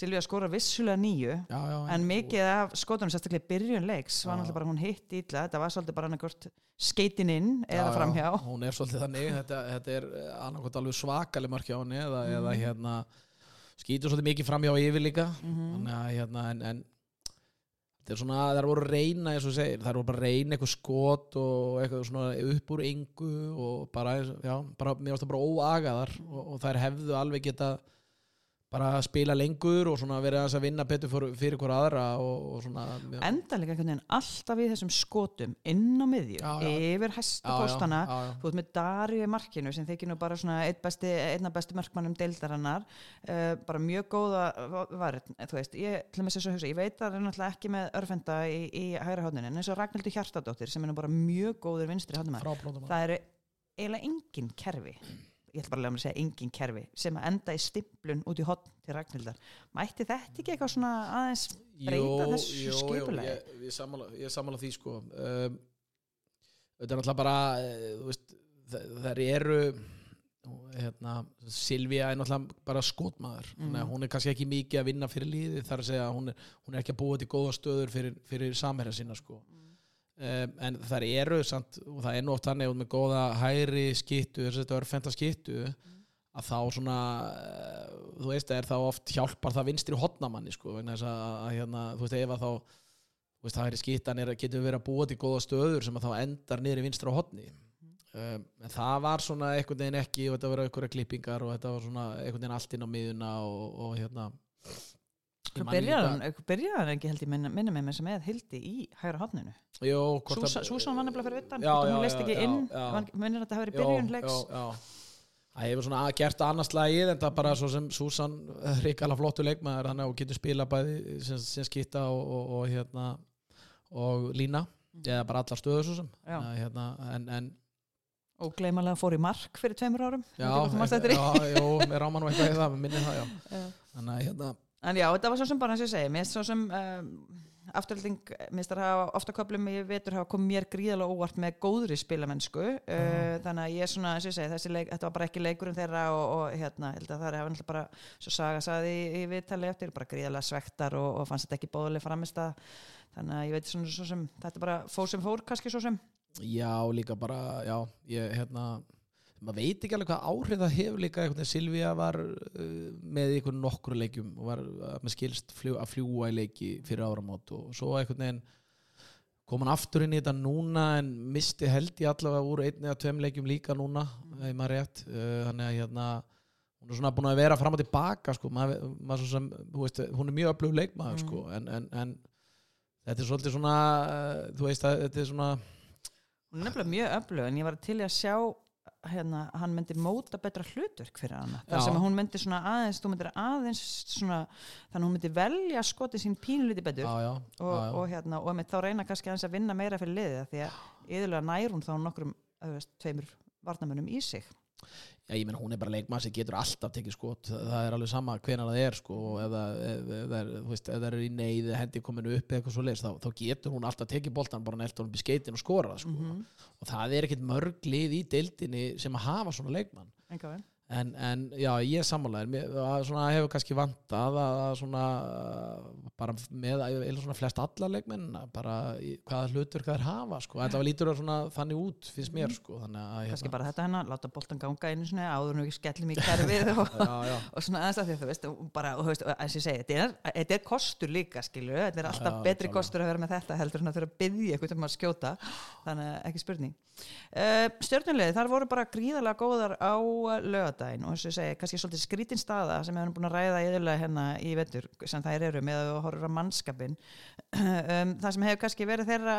Silvía skora vissulega nýju
já, já,
en mikið af skotunum sérstaklega í byrjun leiks var náttúrulega bara hún hitt ítla þetta var svolítið bara annarkvort skeitin inn eða
Já,
framhjá
já, hún er svolítið þannig. Þetta, þetta er annarkot alveg svakalig mark hjá henni eða, eða
Mhm.
hérna skýtur svolítið mikið framhjá yfir líka
Mhm.
þannig að hérna en, en þetta er svona, þær voru að reyna eins og segir, þær voru bara reyna eitthvað skot og eitthvað svona upp úr engu og bara, já, bara mér varst það bara óagaðar og, og þær hefðu alveg geta bara að spila lengur og svona verið að vinna betur fyrir, fyrir hver aðra og, og svona já,
enda líka einhvern veginn alltaf í þessum skotum inn á miðju, yfir hæstu
já, já,
postana
já, já.
þú ert með Darju í markinu sem þykir nú bara svona einn besti, einna besti markmannum deildarannar uh, bara mjög góða varð, þú veist, ég, til og með þess að hugsa ég veit að það er náttúrulega ekki með örfenda í, í hægra hodnin, en eins og Ragnhildur Hjartadóttir sem er nú bara mjög góður vinstri hodnum
frábróðum
það eru eiginlega engin kerfi ég ætla bara að lega mér að segja engin kerfi sem að enda í stimplun út í hotn til Ragnhildar. Mætti þetta ekki eitthvað svona aðeins breyta þessu skipulagi?
ég, ég, sammála, ég sammála því sko. Um, þetta er náttúrulega bara eh, þú veist, þær eru hérna, Silvía er náttúrulega bara skotmaður. Að hún er kannski ekki mikið að vinna fyrir líði þar að segja að hún er, hún er ekki að búa til góða stöður fyrir, fyrir samherja sinna sko um, en þær eru samt, og það er oft þannig út með góða hæri skittu, þetta örfenda skittu að þá svona eh, þú veist, er þá oft hjálpar það vinstri hotnamanni sko, vegna þess að, að hérna, þú veist, ef að þá þú veist, hæri skittan er, getur verið að búa til góða stöður sem að þá endar niður í vinstra hotni. Um, en það var svona einhvern veginn ekki og þetta var einhverja klippingar og þetta var svona einhvern veginn allt inn á miðuna og, og hérna man
byrjaði hann, ekki held ég minna, með mér sem eða hildi í hægra
að-
Súsan var nefnilega fyrir vittan
Já, já,
hún leist
já,
ekki
já,
inn
já.
minnir að þetta hafi verið
Já,
byrjun leiks
já, já. Það hefur svona gert annars lagið en það bara svo sem Susan ríkala flottu leikmaður hann og getur spila bæði sem, sem skýtta og, og, og hérna og lína eða bara allar stöður svo sem
Já.
Hérna, en, en
og gleymalega fór í mark fyrir tveimur árum
já,
Veit ekki hvort þú manst eftir því?
já, jú, mér ráma nú eitthvað í það, mér minni það já.
Já.
þannig að hérna
En já, þetta var svo sem bara og ég segi, mér finnst svo sem um, afturhalding, mér finnst það ofta köflum í vetur hafa komið mér gríðalega óvart með góðri spilamennsku, uh, þannig að ég er svona, eins og ég segi, þessi leik, þetta var bara ekki leikurinn þeirra og, og hérna, það er náttúrulega bara, svo Saga saði í, viðtali eftir, bara gríðalega svektar og, og fannst þetta ekki bóðuleg framist að, þannig að ég veit svona svo sem, þetta bara fór sem fór kannski svo sem,
Já, líka bara, já, ég, hérna, maður veit ekki alveg hvað áhrif það hefur líka Silvía var uh, með einhvern nokkru leikjum og var uh, með skilst fljú, að fljúa í leiki fyrir áramót og svo einhvern veginn kom hann aftur inn í þetta núna en misti held ég allavega úr einni eða tveim leikjum líka núna, rétt. Uh, þannig að hérna hún er svona búin að vera fram og tilbaka sko, maður, maður sem, veist, hún er mjög öflug leikmaður sko, en, en, en þetta er svolítið svona, uh, þú veist, að þetta er svona
hún er nefnilega mjög öflug en ég var til í að sjá hérna, hann myndi móta betra hlutverk fyrir hana. Þar sem hún myndi svona aðeins þú myndir aðeins svona þannig hún myndi velja skotið sín pínlítið betur
já, já,
og,
já,
og hérna og þá reyna kannski aðeins að vinna meira fyrir liðið því að yðurlega nær hún þá nokkrum tveimur varnamönnum í sig
Já, ég menn hún er bara leikmann sem getur alltaf tekið skot, það er alveg sama hvenar það er sko, og ef það er, í neyð, hendi kominu upp eða eitthvað svo leis, þá, þá getur hún alltaf tekið boltan bara nelt honum í skeitin og skorað sko.
Mhm.
og það er ekkit mörg lið í deildinni sem að hafa svona leikmann en, en já, ég er sammálaður. Að svona hefur kannski vantað að, að svona bara með eða svona flest alla leikmenn bara í, hvaða hlutur hvað er hafa sko, þetta lítur svona þannig út finnst mér sko, þannig að
kannski
hérna,
bara þetta hennar, láta boltan ganga einu svona áður en við skellum í kerfið og,
já,
og svona aðeins að því þú veist og bara, og veist, og eins og ég segi, þetta er, þetta er kostur líka skilu, þetta er alltaf
já,
betri
klálega.
kostur að vera með þetta heldur en að þurfa að byggja eitthvað um að skjóta. Þannig ekki spurning. Uh, stjórnulegði, þar voru bara gríðarlega góðar á lögadaginn og eins og ég segi, kannski svolítið skrítin staða sem erum búin að ræða yðurlega hérna í vetur sem þær eru með að horfa mannskapin um, það sem hefur kannski verið þeirra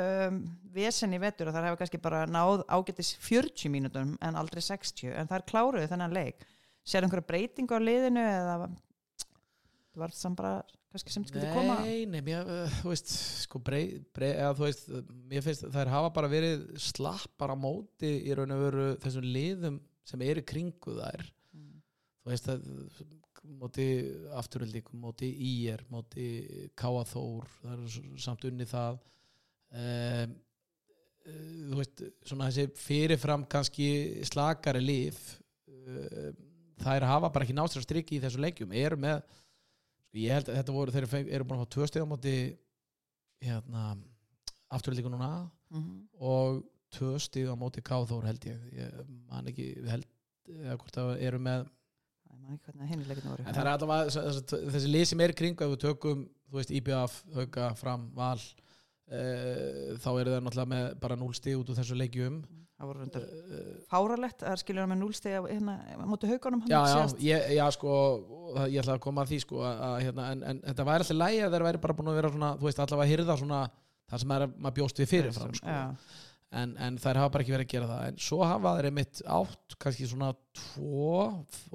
um, vesen í vetur og þar hefur kannski bara náð ágætis 40 mínútum en aldrei 60 en þar kláruðu þennan leik. Sér einhverja breytingu á liðinu eða það var samt bara kannski sem skildi koma?
Nei, nei, mér, uh, þú veist, sko, brei, brei, eða, þú veist, mér finnst þær hafa bara verið slappar á móti í raun og veru þessum liðum sem eru kringu þær.
Mm.
Þú veist að móti afturöldík, móti IR, móti Káa Þór, það er s- samt unni það. Um, þú veist, svona þessi fyrirfram kannski slakari lið, um, þær hafa bara ekki náttúrulega strikki í þessu leikjum, eru með Sko, ég held að þetta voru, þeir eru búin að fá tvö steg á móti hérna, afturlíku núna
Mhm.
og tvö steg á móti Káþór held ég, ég man ekki held, eða hvort það eru með en það er alltaf að þessi, þessi lið sem er í kringu ef við tökum, þú veist, IBF, Hauka, Fram, Val e, þá eru það náttúrulega með bara 0 stig út úr þessu leikjum.
Það voru reyndar
e,
fáralegt að skilja hann með núlsteg hérna, móti haugunum
já, já, ég, já, sko það- ég ætla að koma að því, sko að, að, hérna, en, en þetta væri alltaf lægi að þeir væri bara búin að vera svona, þú veist, allavega að hyrða svona það sem er að maður bjóst við fyrirfram, sko en, en þær hafa bara ekki verið að gera það en svo hafa þeir einmitt átt kannski svona tvo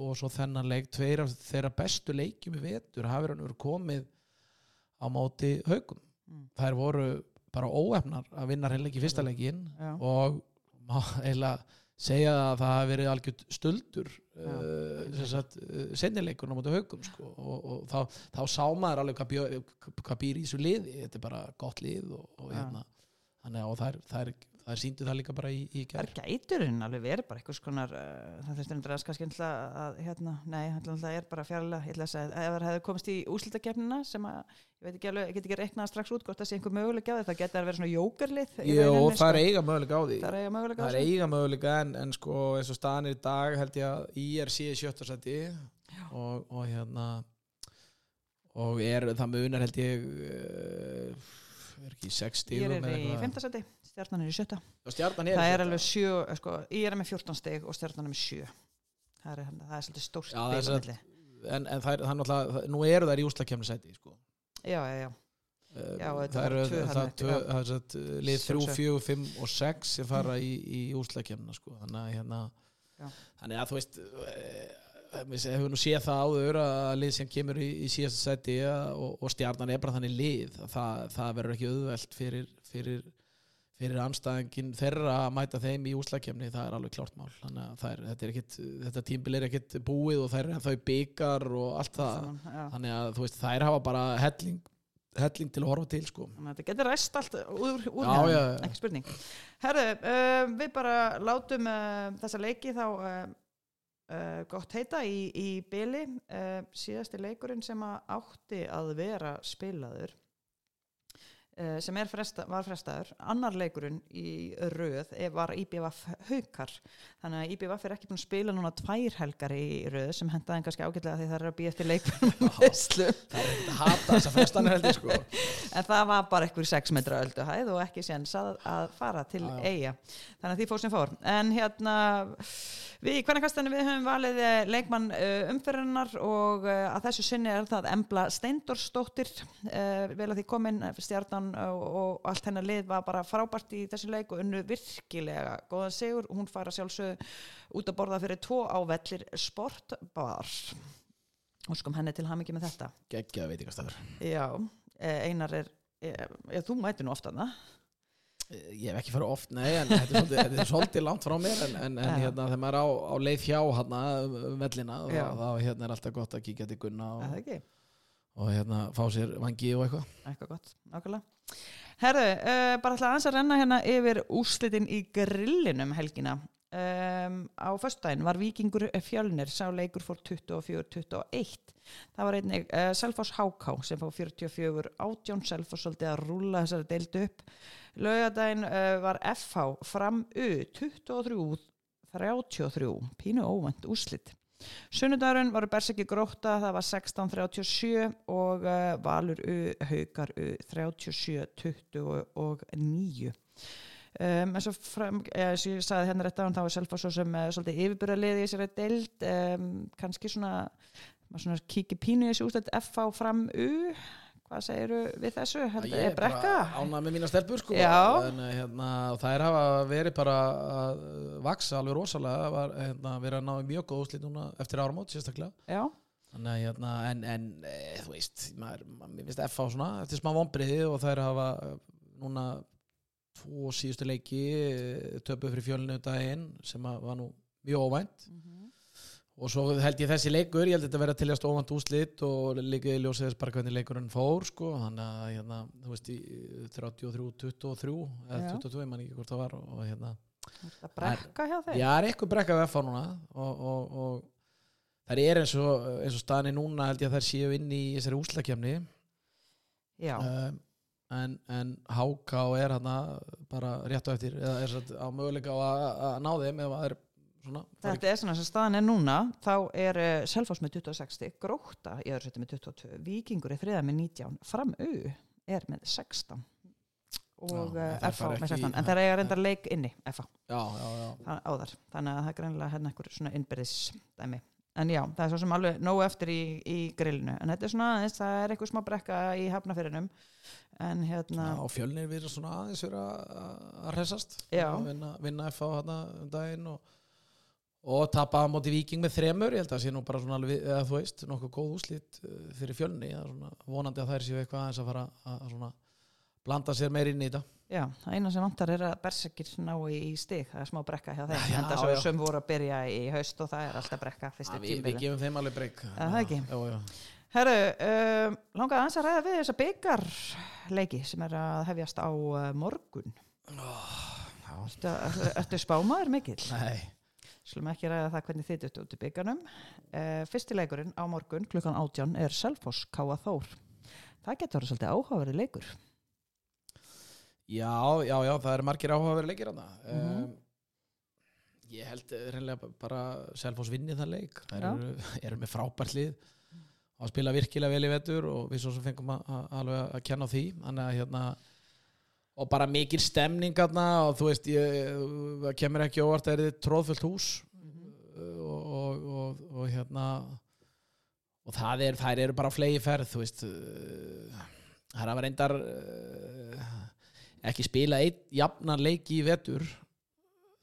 og svo þennan leik, tveir af þeirra bestu leikjum í vetur hafa verið komið á móti haugum
Mm.
þær voru bara óefnar að vinna reynleiki fyrsta leikin
já.
og eiginlega segja að það hafi verið algjört stöldur
Já.
uh, sem sagt, uh, sennileikurinn á móti haugum sko. og, og þá, þá sá maður alveg hvað, bjó, hvað býr í þessu liði þetta er bara gott lið og, og
Já.
hérna þannig og þær, þær, þær síndu það líka bara í, í
Það
gær
gæturinn alveg verið bara eitthvað skonar uh, það þurfti endur að kannski alltaf að hérna, nei, það er bara segja, ef það hefði komist í úslitakefnina sem að, ég veit ekki alveg, ég get ekki reiknað strax út hvort það sé einhver möguleika á því, það geti að vera svona jókerlið í
Jó, það er
sko.
eiga möguleika á því.
Það er eiga möguleika
það er eiga möguleika en, en sko eins og staðan er í dag held ég að IRC er sjötta seti og, og hérna og er það munar held ég uh, er ekki 60
Ég er í fimmtasæti, stjarnan er í sjötta
er
það er
sjötta.
alveg sjö, eh, sko, ég er með 14 steg og stjarnan er með sjö það er, það er svolítið stórt
Já, það er en, en það er, er náttúrulega nú eru þær í úslakefni seti sko.
já, já, já,
Uh,
Já,
það eru er uh, lið 3,
Sjálfsagt.
4, 5 og 6 sem fara í, í úslakefna sko. þannig að hérna þannig að þú veist uh, við hefum nú séð það áður að lið sem kemur í, í síðasta seti og, og stjarnan er bara þannig lið að það, það verður ekki auðvelt fyrir, fyrir, fyrir anstæðingin þeirra að mæta þeim í úslakefni það er alveg klárt mál. Þannig að er, þetta, er ekkit, þetta tímbil er ekkit búið og þær í byggar og allt það.
Saman,
þannig að þú veist þær hafa bara helling, helling til að horfa til sko.
Þetta getur ræst allt úr, úr
Já,
hérna,
já, já.
ekki spurning. Herðu, uh, við bara látum uh, þessa leiki þá uh, uh, gott heita í, í byli síðasti leikurinn sem að átti að vera spilaður sem er fresta, var frestaður annar leikurinn í eh, var IBVF haukar. Þannig að IBVF er ekki búin að spila núna tvær helgar í röð sem hendaði en kannski ágætlega því það er að býja eftir leikunum
það er ekkert að hata þess að frestanir held ég sko.
En það var bara eitthvað 6 metra ölduhæð og ekki séns að, að fara til
já.
eiga þannig að því fór sem fór. En hérna við í hvernakastinu við höfum valið eh, leikmann uh, umferðinnar og að þessu sinni er það Embla Steindorsdóttir vel að því komin stjarnan og, og allt hennar lið var bara frábært í þessu leik og unnu virkilega góðan sigur. Hún fara sjálfsög út að borða fyrir tvo á vellir sportbar og skom henni til hamingi með þetta.
Geggja veitingastafur
Já, eh, Einar er, er, er þú mætir nú ofta það
ég hef ekki farið oft, nei en þetta er svolítið, er svolítið langt frá mér en, en, en hérna þegar maður er á, á leið hjá hérna vellina og
Já.
þá hérna er alltaf gott að kíkja til Gunna og,
ekki?
og hérna fá sér vangi og eitthvað.
Eitthvað gott, nákvæmlega Herðu, uh, bara ætla aðeins að renna hérna yfir úrslitin í grillinum helgina. Um, Á föstudaginn var Víkingur Fjölnir sá leikur fór 24-21 Það var einnig uh, Selfoss HK sem fór 44 átjón Selfoss svolítið að rúlla þessari deildu upp. Laugadaginn uh, var FH fram U 23 33, pínu óvænt úrslit Sunnudagurinn voru Berseki Gróta, það var 16.37 og uh, Valur Haukar U 37.29. Um, eins og fram, og ég sagði hérna rétt á þá er Selfoss svo sem uh, svolítið yfirbyrðarliði í þessari deild, um, kannski svona, svona kíkir pínu í þessu úrslit FH fram U, hvað segiru við þessu? Heldur,
ég
er brekka?
ánað með mína stelpur sko. En eh, hérna, það er hafa verið bara að vaksa alveg rosalega var hérna, verið að ná mjög góð úslit núna eftir áramót sérstaklega.
Já,
Þannig að hérna, en, en e, þú veist, maður, maður, mér finnst FH svona, eftir smá vonbriði og það er að hafa eh, núna tvo síðustu leiki töpu fyrir fjölinu daginn sem að var nú mjög óvænt og svo held ég þessi leikur, ég held þetta að vera til að óvænt úslit og líka í ljósið þess bara hvernig leikurinn fór sko, þannig að hérna, þú veist, í 33-23 eða
Já.
22, mann ekki hvort það var og hérna,
það brekka hjá þeir?
Já, það er eitthvað brekka við FH núna og, og, og þær er eins og, eins og staðan er núna held ég að þær séu inn í þessari úslakefni
Já.
um, en, en HK er hana bara rétt á eftir eða er satt á möguleika á að, að ná þeim það er svona
Þetta er svona sem staðan er núna. Þá er uh, Selfoss með 26 Gróta í öðru seti með 22 Víkingur er þriða með 19 Fram U er með 16 og
Já,
FH
fara
með
ekki-
16 en það er reyndar leik inni FH
já, já,
það- áðar. Þannig að það er greinlega hérna einhver svona innbyrðis dæmi en já, það er svo sem alveg nógu eftir í, í grillinu. En þetta er svona aðeins, það er eitthvað smá brekka í hafnafyrinum en hérna
Já, og fjölnir við svona aðeins að að hressast.
Já.
Að vinna, vinna FH hérna um daginn og, og tapa á móti viking með þremur ég held að það sé nú bara svona alveg, eða þú veist nokkuð góð úslit uh, fyrir fjölni það er svona vonandi að þær séu eitthvað aðeins að fara að, að svona blanda sér meir inn í þetta
Já, það eina sem vantar er að bersekir ná í, í stig, það er smá brekka hjá þeim en það
já.
sem voru að byrja í haust og það er alltaf brekka fyrstu
við, við
tímbili.
gefum þeim alveg
Er það
já.
Herru, um, langaði aðeins að ræða við þessa byggarleiki sem er að hefjast á uh, morgun.
Já.
Ertu, ertu spámaður mikill?
Nei,
Slum ekki ræða það hvernig þið duttu út í byggarnum. Uh, fyrsti leikurinn á morgun klukkan átján er Selfoss Káa Þór. Það getur verið svolítið áhugaverið leikur.
já, já, já, það eru margir áhugaverið leikir hana
Mhm.
um, Ég held eh, reynilega bara Selfoss vinni það leik Það eru, eru með frábært lið og spila virkilega vel í vetur og við svo sem fengum að, að, alveg að kenna á því þannig að hérna og bara mikil stemning hérna og þú veist, ég, það kemur ekki óvart að það er tróðfullt hús. Og, og, og, og hérna og það er, þær eru bara flegi ferð þú veist uh, það er að reyndar uh, ekki spila einn jafnan leiki í vetur.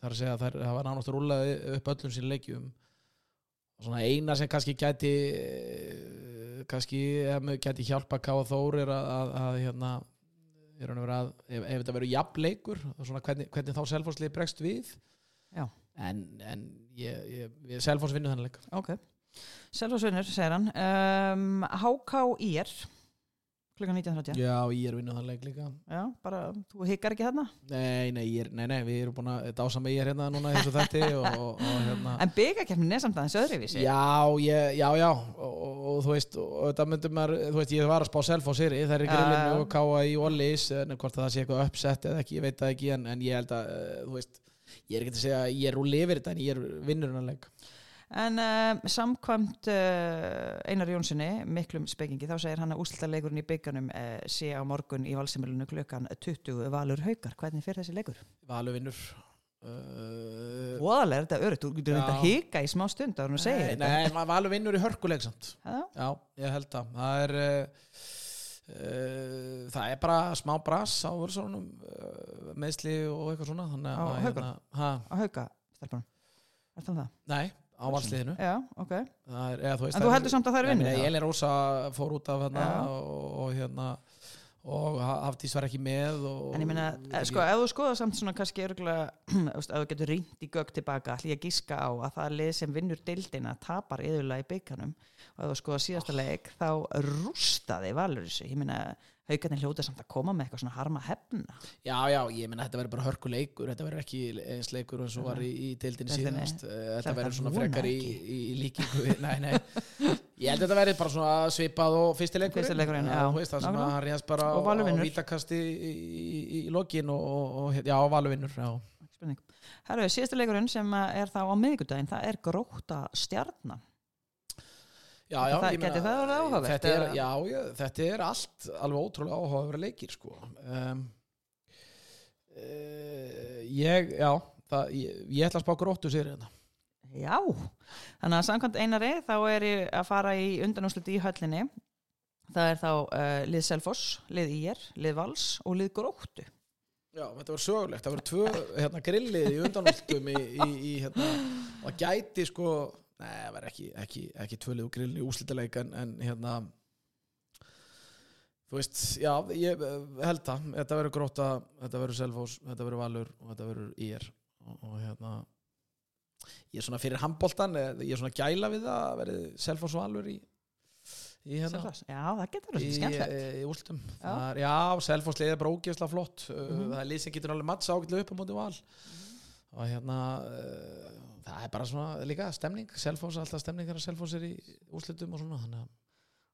Þar að segja að þær hafa nánast rúlaði upp öllum sín leikjum. Og svona eina sem kannski gæti eh, kannski ef mig gæti hjálpa Káa Þór er að, að, að hérna að ef, ef þetta verður jafnleikur hvernig, hvernig þá Selfosslið bregst við
Já.
en, en ég, ég, ég Selfoss vinnur þennan leik
Ok. Selfoss vinnur, segir hann. Um, HK IR klukkan 19.30
Já, ég er vinnuð þann leik líka.
Já, bara, þú hikkar ekki þarna?
Nei, nei, er, nei, nei, við erum búin að dása með ég er hérna núna þessu þætti og, og, og hérna.
En byggakeppnin er samt aðeins öðruvísi.
Já, ég, já, já og, þú veist, þetta myndum maður þú veist, ég var að spá self á sýri, það er
Já,
grillinu og káa í Wallis en hvort að það sé eitthvað uppsett eða ekki, ég veit það ekki en, en ég held að, uh, þú veist ég er ekki að segja ég er úr lifir þetta en ég er vinnurinn
En uh, samkvæmt uh, Einar Jónssoni, miklum spekingi, þá segir hann að úslitaleikurinn í bygganum uh, sé á morgun í valsimilinu klukkan 20 valur haukar. Hvernig fyrir þessi leikur?
Valu vinnur
Voðalega er þetta örugt, þú getur þetta hika í smá stund að segja
Nei,
þetta.
nei ma- Valu vinnur í hörkuleik samt
Já,
ég held að það er það er bara smá brass á meðsli og eitthvað svona
Á
að
Haukum?
ha,
á hauka, stelpunum. Er það það?
Nei, á valsliðinu
Já, ok.
Er, eða, þú veist,
En þú heldur samt að það er vinnur?
Ég er Rósa fór út af hérna og, og hérna og Hafdís var ekki með og,
En ég meina, eh, sko, ef þú skoða samt svona kannski örgulega, ef þú getur rýnt í gögg tilbaka, ætlum ég að gíska á að það lið sem vinnur dildina tapar yðurlega í bygganum og ef þú skoða síðasta leik, þá rústaði valur þessu. Ég meina, haugarnir hljóta samt að koma með eitthvað svona harma hefna.
Já, já, ég meina þetta verður bara hörkuleikur þetta verður ekki eins leikur eins og var í, í Deildinni. síðast Eh, þetta verður svona
vona
frekar í, í, í líkingu Nei, nei Ég held að þetta verður bara svona svipað og fyrsti leikurinn
Fyrsti leikurinn, já.
þú veist, það sem
Nákvæmlega.
að hann réðast bara
Og Valur
á, á
vinnur.
vítakasti í, í, í lokin og, og, og já, Valur vinnur já.
Ekki Spurning. Herru, síðasta leikurinn sem er þá á miðvikudaginn, það er gróta stjarnan.
Já, já,
Það- gæti það orðið áhugavert,
þetta? Já, þetta er allt alveg ótrúlega áhugaverð leikir sko. um, uh, Ég, já það, ég, ég ætla að spá gróttu sér hérna
Já, þannig að samkvæmt einari þá er ég að fara í undanúsluti í höllinni. Það er þá uh, lið Selfoss, lið IR, lið Vals og lið Gróttu.
Já, þetta var sögulegt, það voru tvö hérna, grillið í undanúltum í, í, í hérna, það gæti sko nei, það var ekki, ekki, ekki tvölið og grillið í úslitaleik en, en hérna þú veist, já, ég eh, held það, þetta verður gróta þetta verður Selfoss, þetta verður Valur og þetta verður IR og, og hérna ég er svona fyrir handboltan eh, ég er svona gæla við það að verði Selfoss og Valur í, í hérna.
Já, það getur verið skemmtilegt.
í, í úrslitum
Já.
Það er, bara ógeðslega flott uh,
Mhm.
það er lið sem getur alveg matts ágætlega upp á móti val og hérna uh, það er bara svona líka stemning Selfoss, alltaf stemning þegar Selfoss er í úrslitum og svona að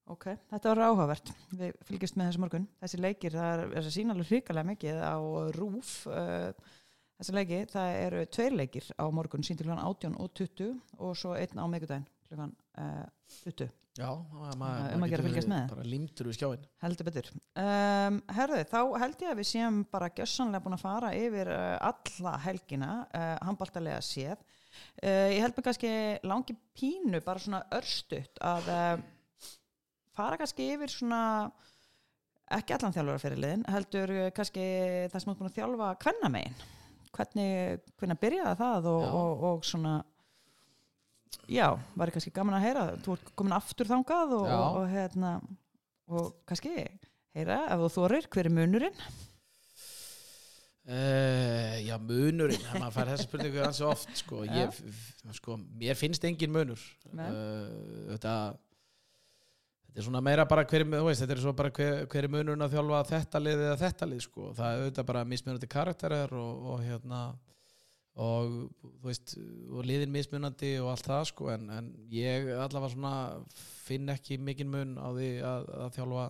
Ok, þetta var áhugavert. Við fylgjast með þessu morgun. Þessi leikir, það er, að sína alveg hrikalega mikið á RÚF. Uh, þessi leiki, það eru tveir leikir á morgun, sín til hlugan 18 og 20 og svo einn á miðgudaginn, hlugan uh, 20.
já,
Um
maður,
að
maður
gera að fylgjast með.
bara límtur við skjáin
Heldur betur. Um, herðu, þá held ég að við séum bara gjössanlega búin að fara yfir uh, alla helgina, uh, handbaltalega séð. Uh, ég held mig kannski langi pínu, bara svona örstutt, að uh, fara kannski yfir svona, ekki allan þjálfarafyrirliðin, heldur uh, kannski það sem ert búin að þjálfa kvennamegin. Hvernig, hvernig byrjaði það og, og, og svona, já, var kannski gaman að heyra, þú ert komin aftur þangað og, og, og hérna, og kannski heyra ef þú þorir, hver er munurinn?
Uh, já, munurinn, maður fær þessi spurningu hansi oft, sko, ég, sko mér finnst engin munur. Uh, þetta þetta er svona meira bara hver, er- veist, þetta er svo bara hver, hver er munurinn að þjálfa þetta lið eða þetta lið, sko, það er auðvitað bara mismunandi karakterar og, og hérna og þú veist og liðin mismunandi og allt það sko en, en ég allavega svona finn ekki mikinn mun á því að, að þjálfa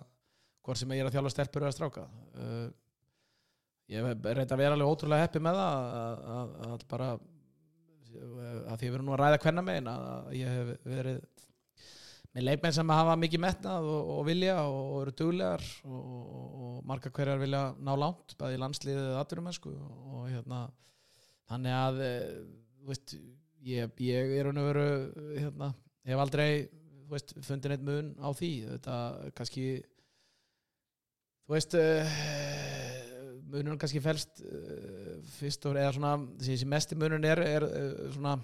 hvort sem ég er að þjálfa stelpur eða stráka. Uh, ég hef reynd að vera alveg ótrúlega heppi með það að, að, að bara að því ég verið nú að ræða hvenna megin að að ég hef verið með leikmenn sem hafa mikið metnað og, og vilja og, og eru duglegar og, og, marga hverjar vilja ná langt bæði landsliðið og, og hérna þannig að eh, veist, ég, ég er raun og veru hérna, hef aldrei veist, fundin eitt mun á því. Þetta kannski þú veist uh, munurinn kannski felst uh, fyrst og eða svona þessi mesti munurinn er, er uh, svona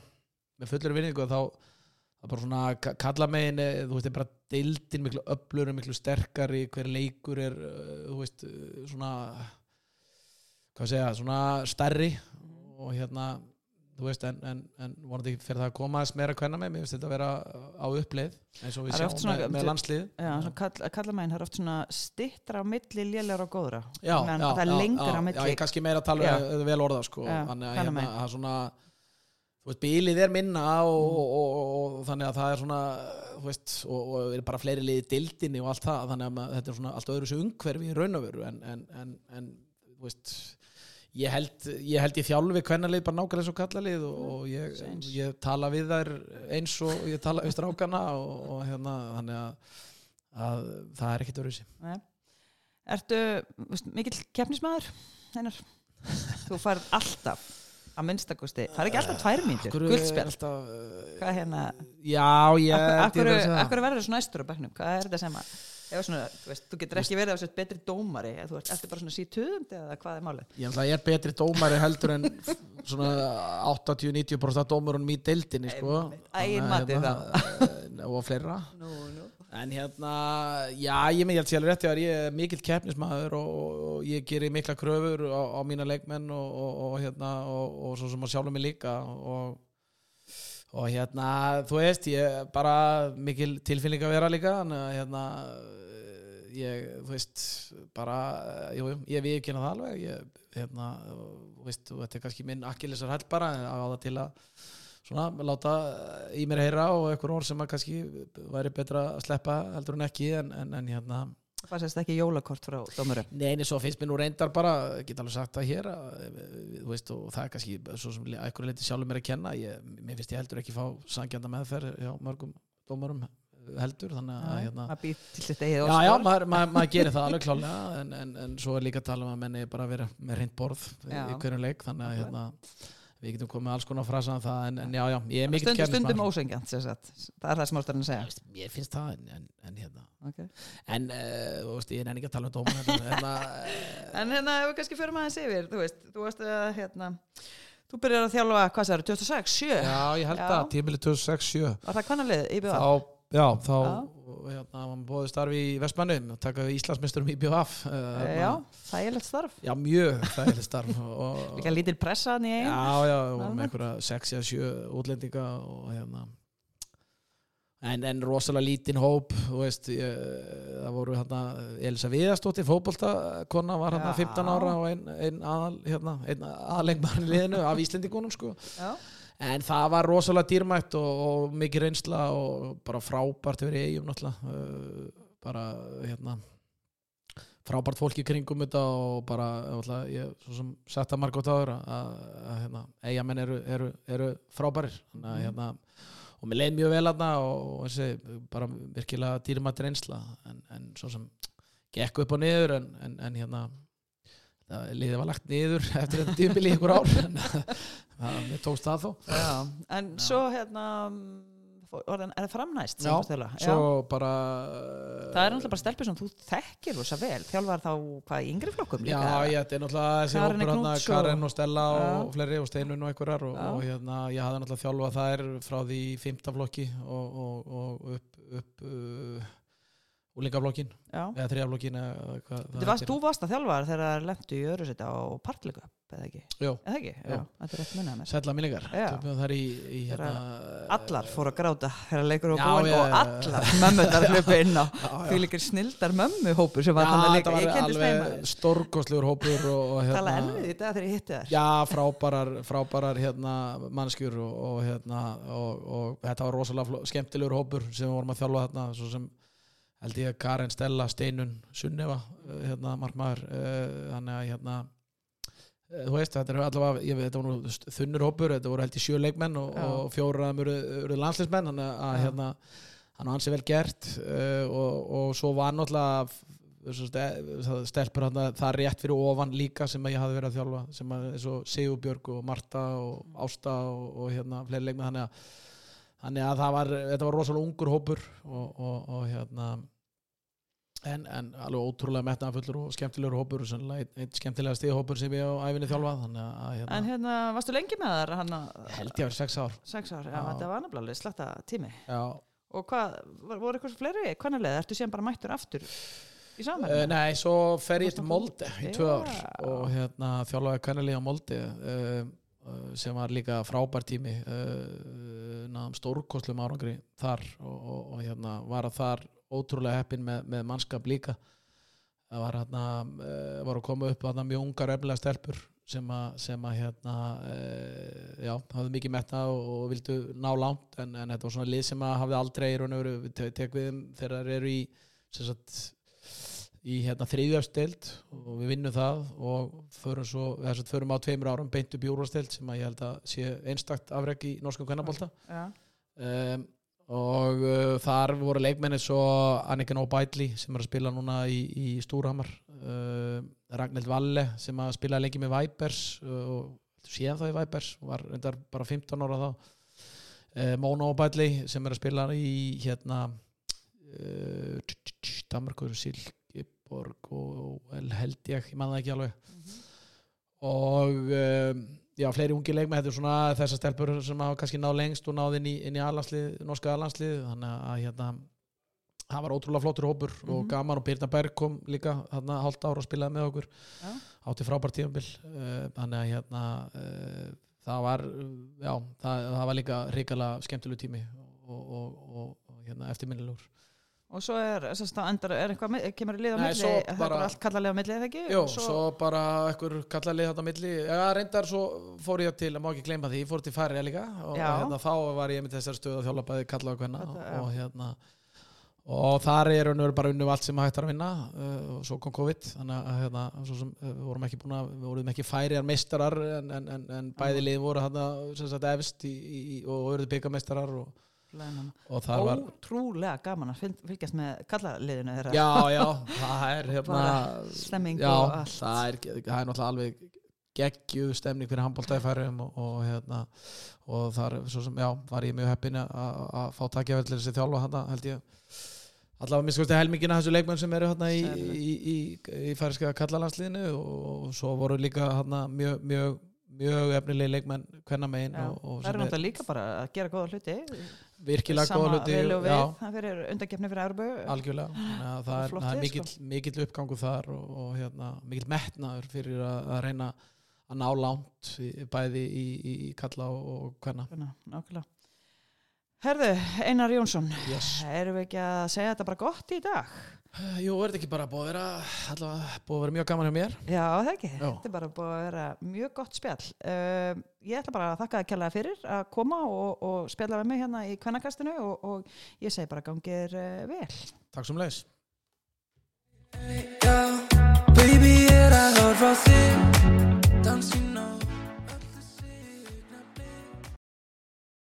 með fullur vinningu þá það er bara svona ka- kalla megin eh, þú veist, er bara deildin miklu öflur miklu sterkari, hver leikur er þú veist, svona hvað segja, svona stærri og hérna þú veist, en, en, en vonandi fyrir það að koma aðeins meira kvenna með, mér þetta að vera á uppleið eins og við sjáum
svona-
með, með landslið.
Já, svona kall, kalla meginn, það er oft svona stittra á milli lélegra og góðra.
Já, já,
það er
já,
á milli
já, ég kannski meira að tala vel orða sko, þannig að hérna, það er svona þú veist, bílið er minna og,
Mm.
og, og, og, þannig að það er svona þú veist, og, og er bara fleiri liði dildinni og allt það, þannig að þetta er svona allt öðru sér umhverfi í raun og veru en, en, en, en þú veist ég held ég, held ég þjálfi kvennalið bara nákvæmlega eins og kallalið og, og ég, ég tala við þær eins og ég tala við strákana og, og hérna, þannig að, að það er ekkert sér
Nei. Ertu veist, mikill keppnismæður einar? Þú farð alltaf að minnstakosti, það er ekki alltaf tvær mínútur? guldspjall,
uh,
hvað hérna?
Já, ég
Akkur,
að
verður svona æstur á bekknum? Hvað er þetta sem að svona, veist, þú getur ekki verið á sér betri dómari eða þú ert eftir bara svona sítuðundi eða hvað er málið
Ég, ég er betri dómari heldur en svona 80-90% af dómarunum í deildinni sko.
Eigin mati
þá og fleira
nú, nú.
en hérna, já ég með ég held sér rétt ég er mikill keppnismæður og, og ég gerir mikla kröfur á, á mína leikmenn og, og, og hérna og, og svo sem að sjálfum mig líka og og hérna, þú veist, ég bara mikil tilfinning að vera líka að hérna ég, þú veist, bara jú, jú, ég við ekki það alveg ég, hérna, þú veist, þetta er kannski minn akkillisar hæll bara á það til að svona, láta í mér heyra og einhver orð sem að kannski væri betra að sleppa heldur en ekki en, en, en hérna
Það sést ekki jólakort frá dómurum?
Nei, nei, svo finnst mér nú reyndar bara, ég get alveg sagt það hér að, þú veist, og það er kannski svo sem eitthvað leiti sjálfur mér að kenna. Ég, mér finnst ég heldur ekki fá sangjanda meðferð hjá mörgum dómarum heldur, þannig að hérna
að býð til þetta eigið
Já, já, maður, maður, maður gerir það alveg klálega en, en, en svo er líka að tala um að menni bara vera með reynd borð í
Já.
hverjum leik þannig að hérna, við getum komið alls konar frasa um það en, en já, já, ég er mikill
stundum, stundum ósengjant það er það sem ástarinn að segja
Mér finnst það en, en, en hérna
okay.
en uh, þú veist, ég er ekki að tala um dómar hérna, uh,
en hérna ef við kannski förum aðeins yfir þú veist, þú veist að hérna þú byrjar að þjálfa, hvað sagður, 2006, 7
Já, ég held
Já.
að tímili 2006-7
var það BVF?
þá, já, þá
Já.
Hérna, var bóðið starfi í Vestmannum og taka við Íslandsmeisturum í BVF uh,
Eh, já, þægilegt starf.
Já, mjög þægilegt starf og,
líka lítil pressa hann í einn
Já, já,
Almennt.
með einhverja 6 eða 7 útlendinga og hérna. En, en rosalega lítinn hóp veist, ég, það voru hérna Elisa Viðastóttir, fótbolta kona var hérna
Já.
15 ára og einn ein aðal, hérna, ein aðalengmann í liðinu af Íslendingunum sko.
Já,
en það var rosalega dýrmætt og, og mikið reynsla og bara frábært verið eigum náttúrulega. Uh, bara hérna frábært fólk í kringum þetta og bara náttúrulega, ég svo sem sett að margótt áður að, hérna, eigamenn eru, eru, eru frábærir. Að hérna og mér leið mjög vel aðna og, og þessi bara virkilega dýrmætt reynsla. En, en svo sem gekk upp og niður en, en, en hérna liðið var lagt niður eftir þetta dýrbili í ykkur ár en það, tókst það þó
já. en svo hérna orðin, er það framnæst
Já,
þú
svo bara
það er náttúrulega bara stelpur sem þú þekkir rosa vel, þjálfar þá hvað í yngri flokkum
Já,
líka
ég, þetta er náttúrulega þessi hópur hérna,
Knúts og-
Stella og
Já.
fleiri og Steinun og einhverjar og,
Já.
og hérna, ég hafði náttúrulega þjálfað þær frá því í fimmta flokki og, og, og upp, upp uh, úlingaflokkin
já.
eða það
Þú varst, að þjálfa þegar það lendu í öru setja á partleiku eða ekki?
Jú,
Eða ekki? Já, er munnað mér
sætla minningar
Já.
hérna,
Allar fóru að gráta þegar leikur og
Já,
búin
já,
og
já, já.
allar mömmunar hlupu inn á
Já, já.
því líkir snildar mömmuhópur sem var
Já,
þannig að leika,
alveg stórkostlegur hópur hérna,
tala enn við í dag þegar ég hitti þær
Já, frábærar, frábærar hérna, mannskjur og, og, hérna, og, og þetta var rosalega skemmtilegur hópur sem við vorum að þjálfa þarna svo sem held ég að Karen Stella, Steinun, Sunneva uh, hérna, markmaður uh, þannig að hérna uh, þú veist, þetta er allavega, ég veit, þetta var nú þunnur hópur, þetta voru held ég sjö leikmenn og, og fjóra af þeim eru, eru landslismenn þannig að
Já.
hérna hann var ansi vel gert uh, og, og svo var náttúrulega stelpur hann það rétt fyrir ofan líka sem að ég hafði verið að þjálfa sem að eins og Sigurbjörg og Marta og Ásta og, og hérna fleiri leikmenn þannig að, þannig að það var, þetta var rosalega ungur hópur og, og, og hérna en, en alveg ótrúlega metnaðafullur og skemmtilegur hópur og einn, skemmtilega stíðhópur sem ég á æfinni þjálfað hérna,
En hérna, varstu lengi með þar hann
held ég að vera sex ár
sex ár, já,
Já.
þetta var nefnilega sletta tími
já,
og hvað, voru eitthvað fleiri hvernig ertu síðan bara mættur aftur í saman?
Uh, nei, svo fer ég til Molde í tvö ár
Já.
og hérna þjálfaði kannalíð á Molde uh, sem var líka frábær tími uh, náðum stórkostlum árangri þar og, og, og hérna var að þar ótrúlega heppin með, með mannskap líka. Það var hérna uh, var að koma upp hérna mjög ungar efnilega stelpur sem að, sem að hérna uh, já, hafði mikið metna og, og vildu ná langt en, en þetta var svona lið sem að hafði aldrei í raun og veru, við te- tek við þegar þeir eru í sem sagt, í hérna þriðjöfstild og við vinnum það og förum svo, þess að förum á tveimur árum beint upp í úrvastild sem að ég held að sé einstakt afreg í norskum kvennabólta
Já,
um, og uh, þar voru leikmennir svo Anniken O'Baidley sem er að spila núna í, í Stúrhamar uh, Ragnhild Valle sem að spila lengi með Vipers uh, og séð það í Vipers var reyndar bara 15 ára þá. Uh, Mona O'Baidley sem er að spila í hérna uh, Danmarkur Silkeborg og El held ég, ég man það ekki alveg. Og um, já, fleiri ungi leikmenn þetta er svona þessar stelpur sem hafa kannski náð lengst og náð inn í, inn í allandslið, norska allandslið þannig að hérna það var ótrúlega flottur hópur og
Mhm.
gaman. Og Birna Berg kom líka þarna hálft ára og spilaði með okkur.
Já.
átti frábært tímabil. Uh, þannig að hérna uh, það var, já, það, það var líka ríkala skemmtilegu tími og, og, og, og hérna eftirminnilegur
og svo er, sérst, endar, er eitthvað, kemur lið á milli,
svo
það er
bara-
allt kallarlega á milli, eða ekki?
Jó,
Og
svo, bara kallalið þetta á milli. Já, reyndar svo fór ég til, að má ekki gleyma því Ég fór til færið líka. Og, hérna, þá var ég með þessar stöð að þjóla bæði kalla og hvenna og hérna og þar er veru bara unnum allt sem hægt er að vinna. Uh, og svo kom COVID þannig að hérna, svo sem, uh, við vorum ekki búin að við vorum ekki færiðar meistarar en, en, en, en bæði lið voru hérna sem sagt efst í, í, í, og auðvitað byggameistarar og. Og það var
Ótrúlega gaman að fylg- fylgjast með kallarliðinu þeirra.
Já, já, það er hérna
stemming
já,
og allt.
það er, það er náttúrulega alveg geggjuð stemning fyrir handbóltaði færum og, og hérna og þar sem, já, var ég mjög heppin að- fá takja vel til þessi þjálfa þarna held ég allavega skoðist helmingina þessu leikmenn sem eru hérna í, í, í, í, færiska kallalandsliðinu og, svo voru líka hérna mjög, mjög mjög efnilegi leikmenn hvenna megin
það er
sem
náttúrulega líka bara að gera góða hluti.
Virkilega góða hluti
það fyrir undakefni fyrir Erbu.
algjörlega Þannig að það er, það er
lið,
mikill,
sko.
mikill uppgangu þar og, og hérna, mikill metnaður fyrir að, að reyna að ná langt í, bæði í, í, í kalla og, hvenna
Nákvæmlega. Herðu, Einar Jónsson,
yes.
erum við ekki að segja þetta bara gott í dag?
Jú, er þetta ekki bara búið að vera allavega búið að vera mjög gaman hjá mér?
Já, það ekki,
Já.
þetta er bara búið að vera mjög gott spjall. Um, Ég ætla bara að þakka að kella það fyrir að koma og, og spjalla með mig hérna í kvennakastinu og, og ég segi bara gangir uh, eh, vel.
Takk svo mleis
Baby, er að horfa þig. Dansinn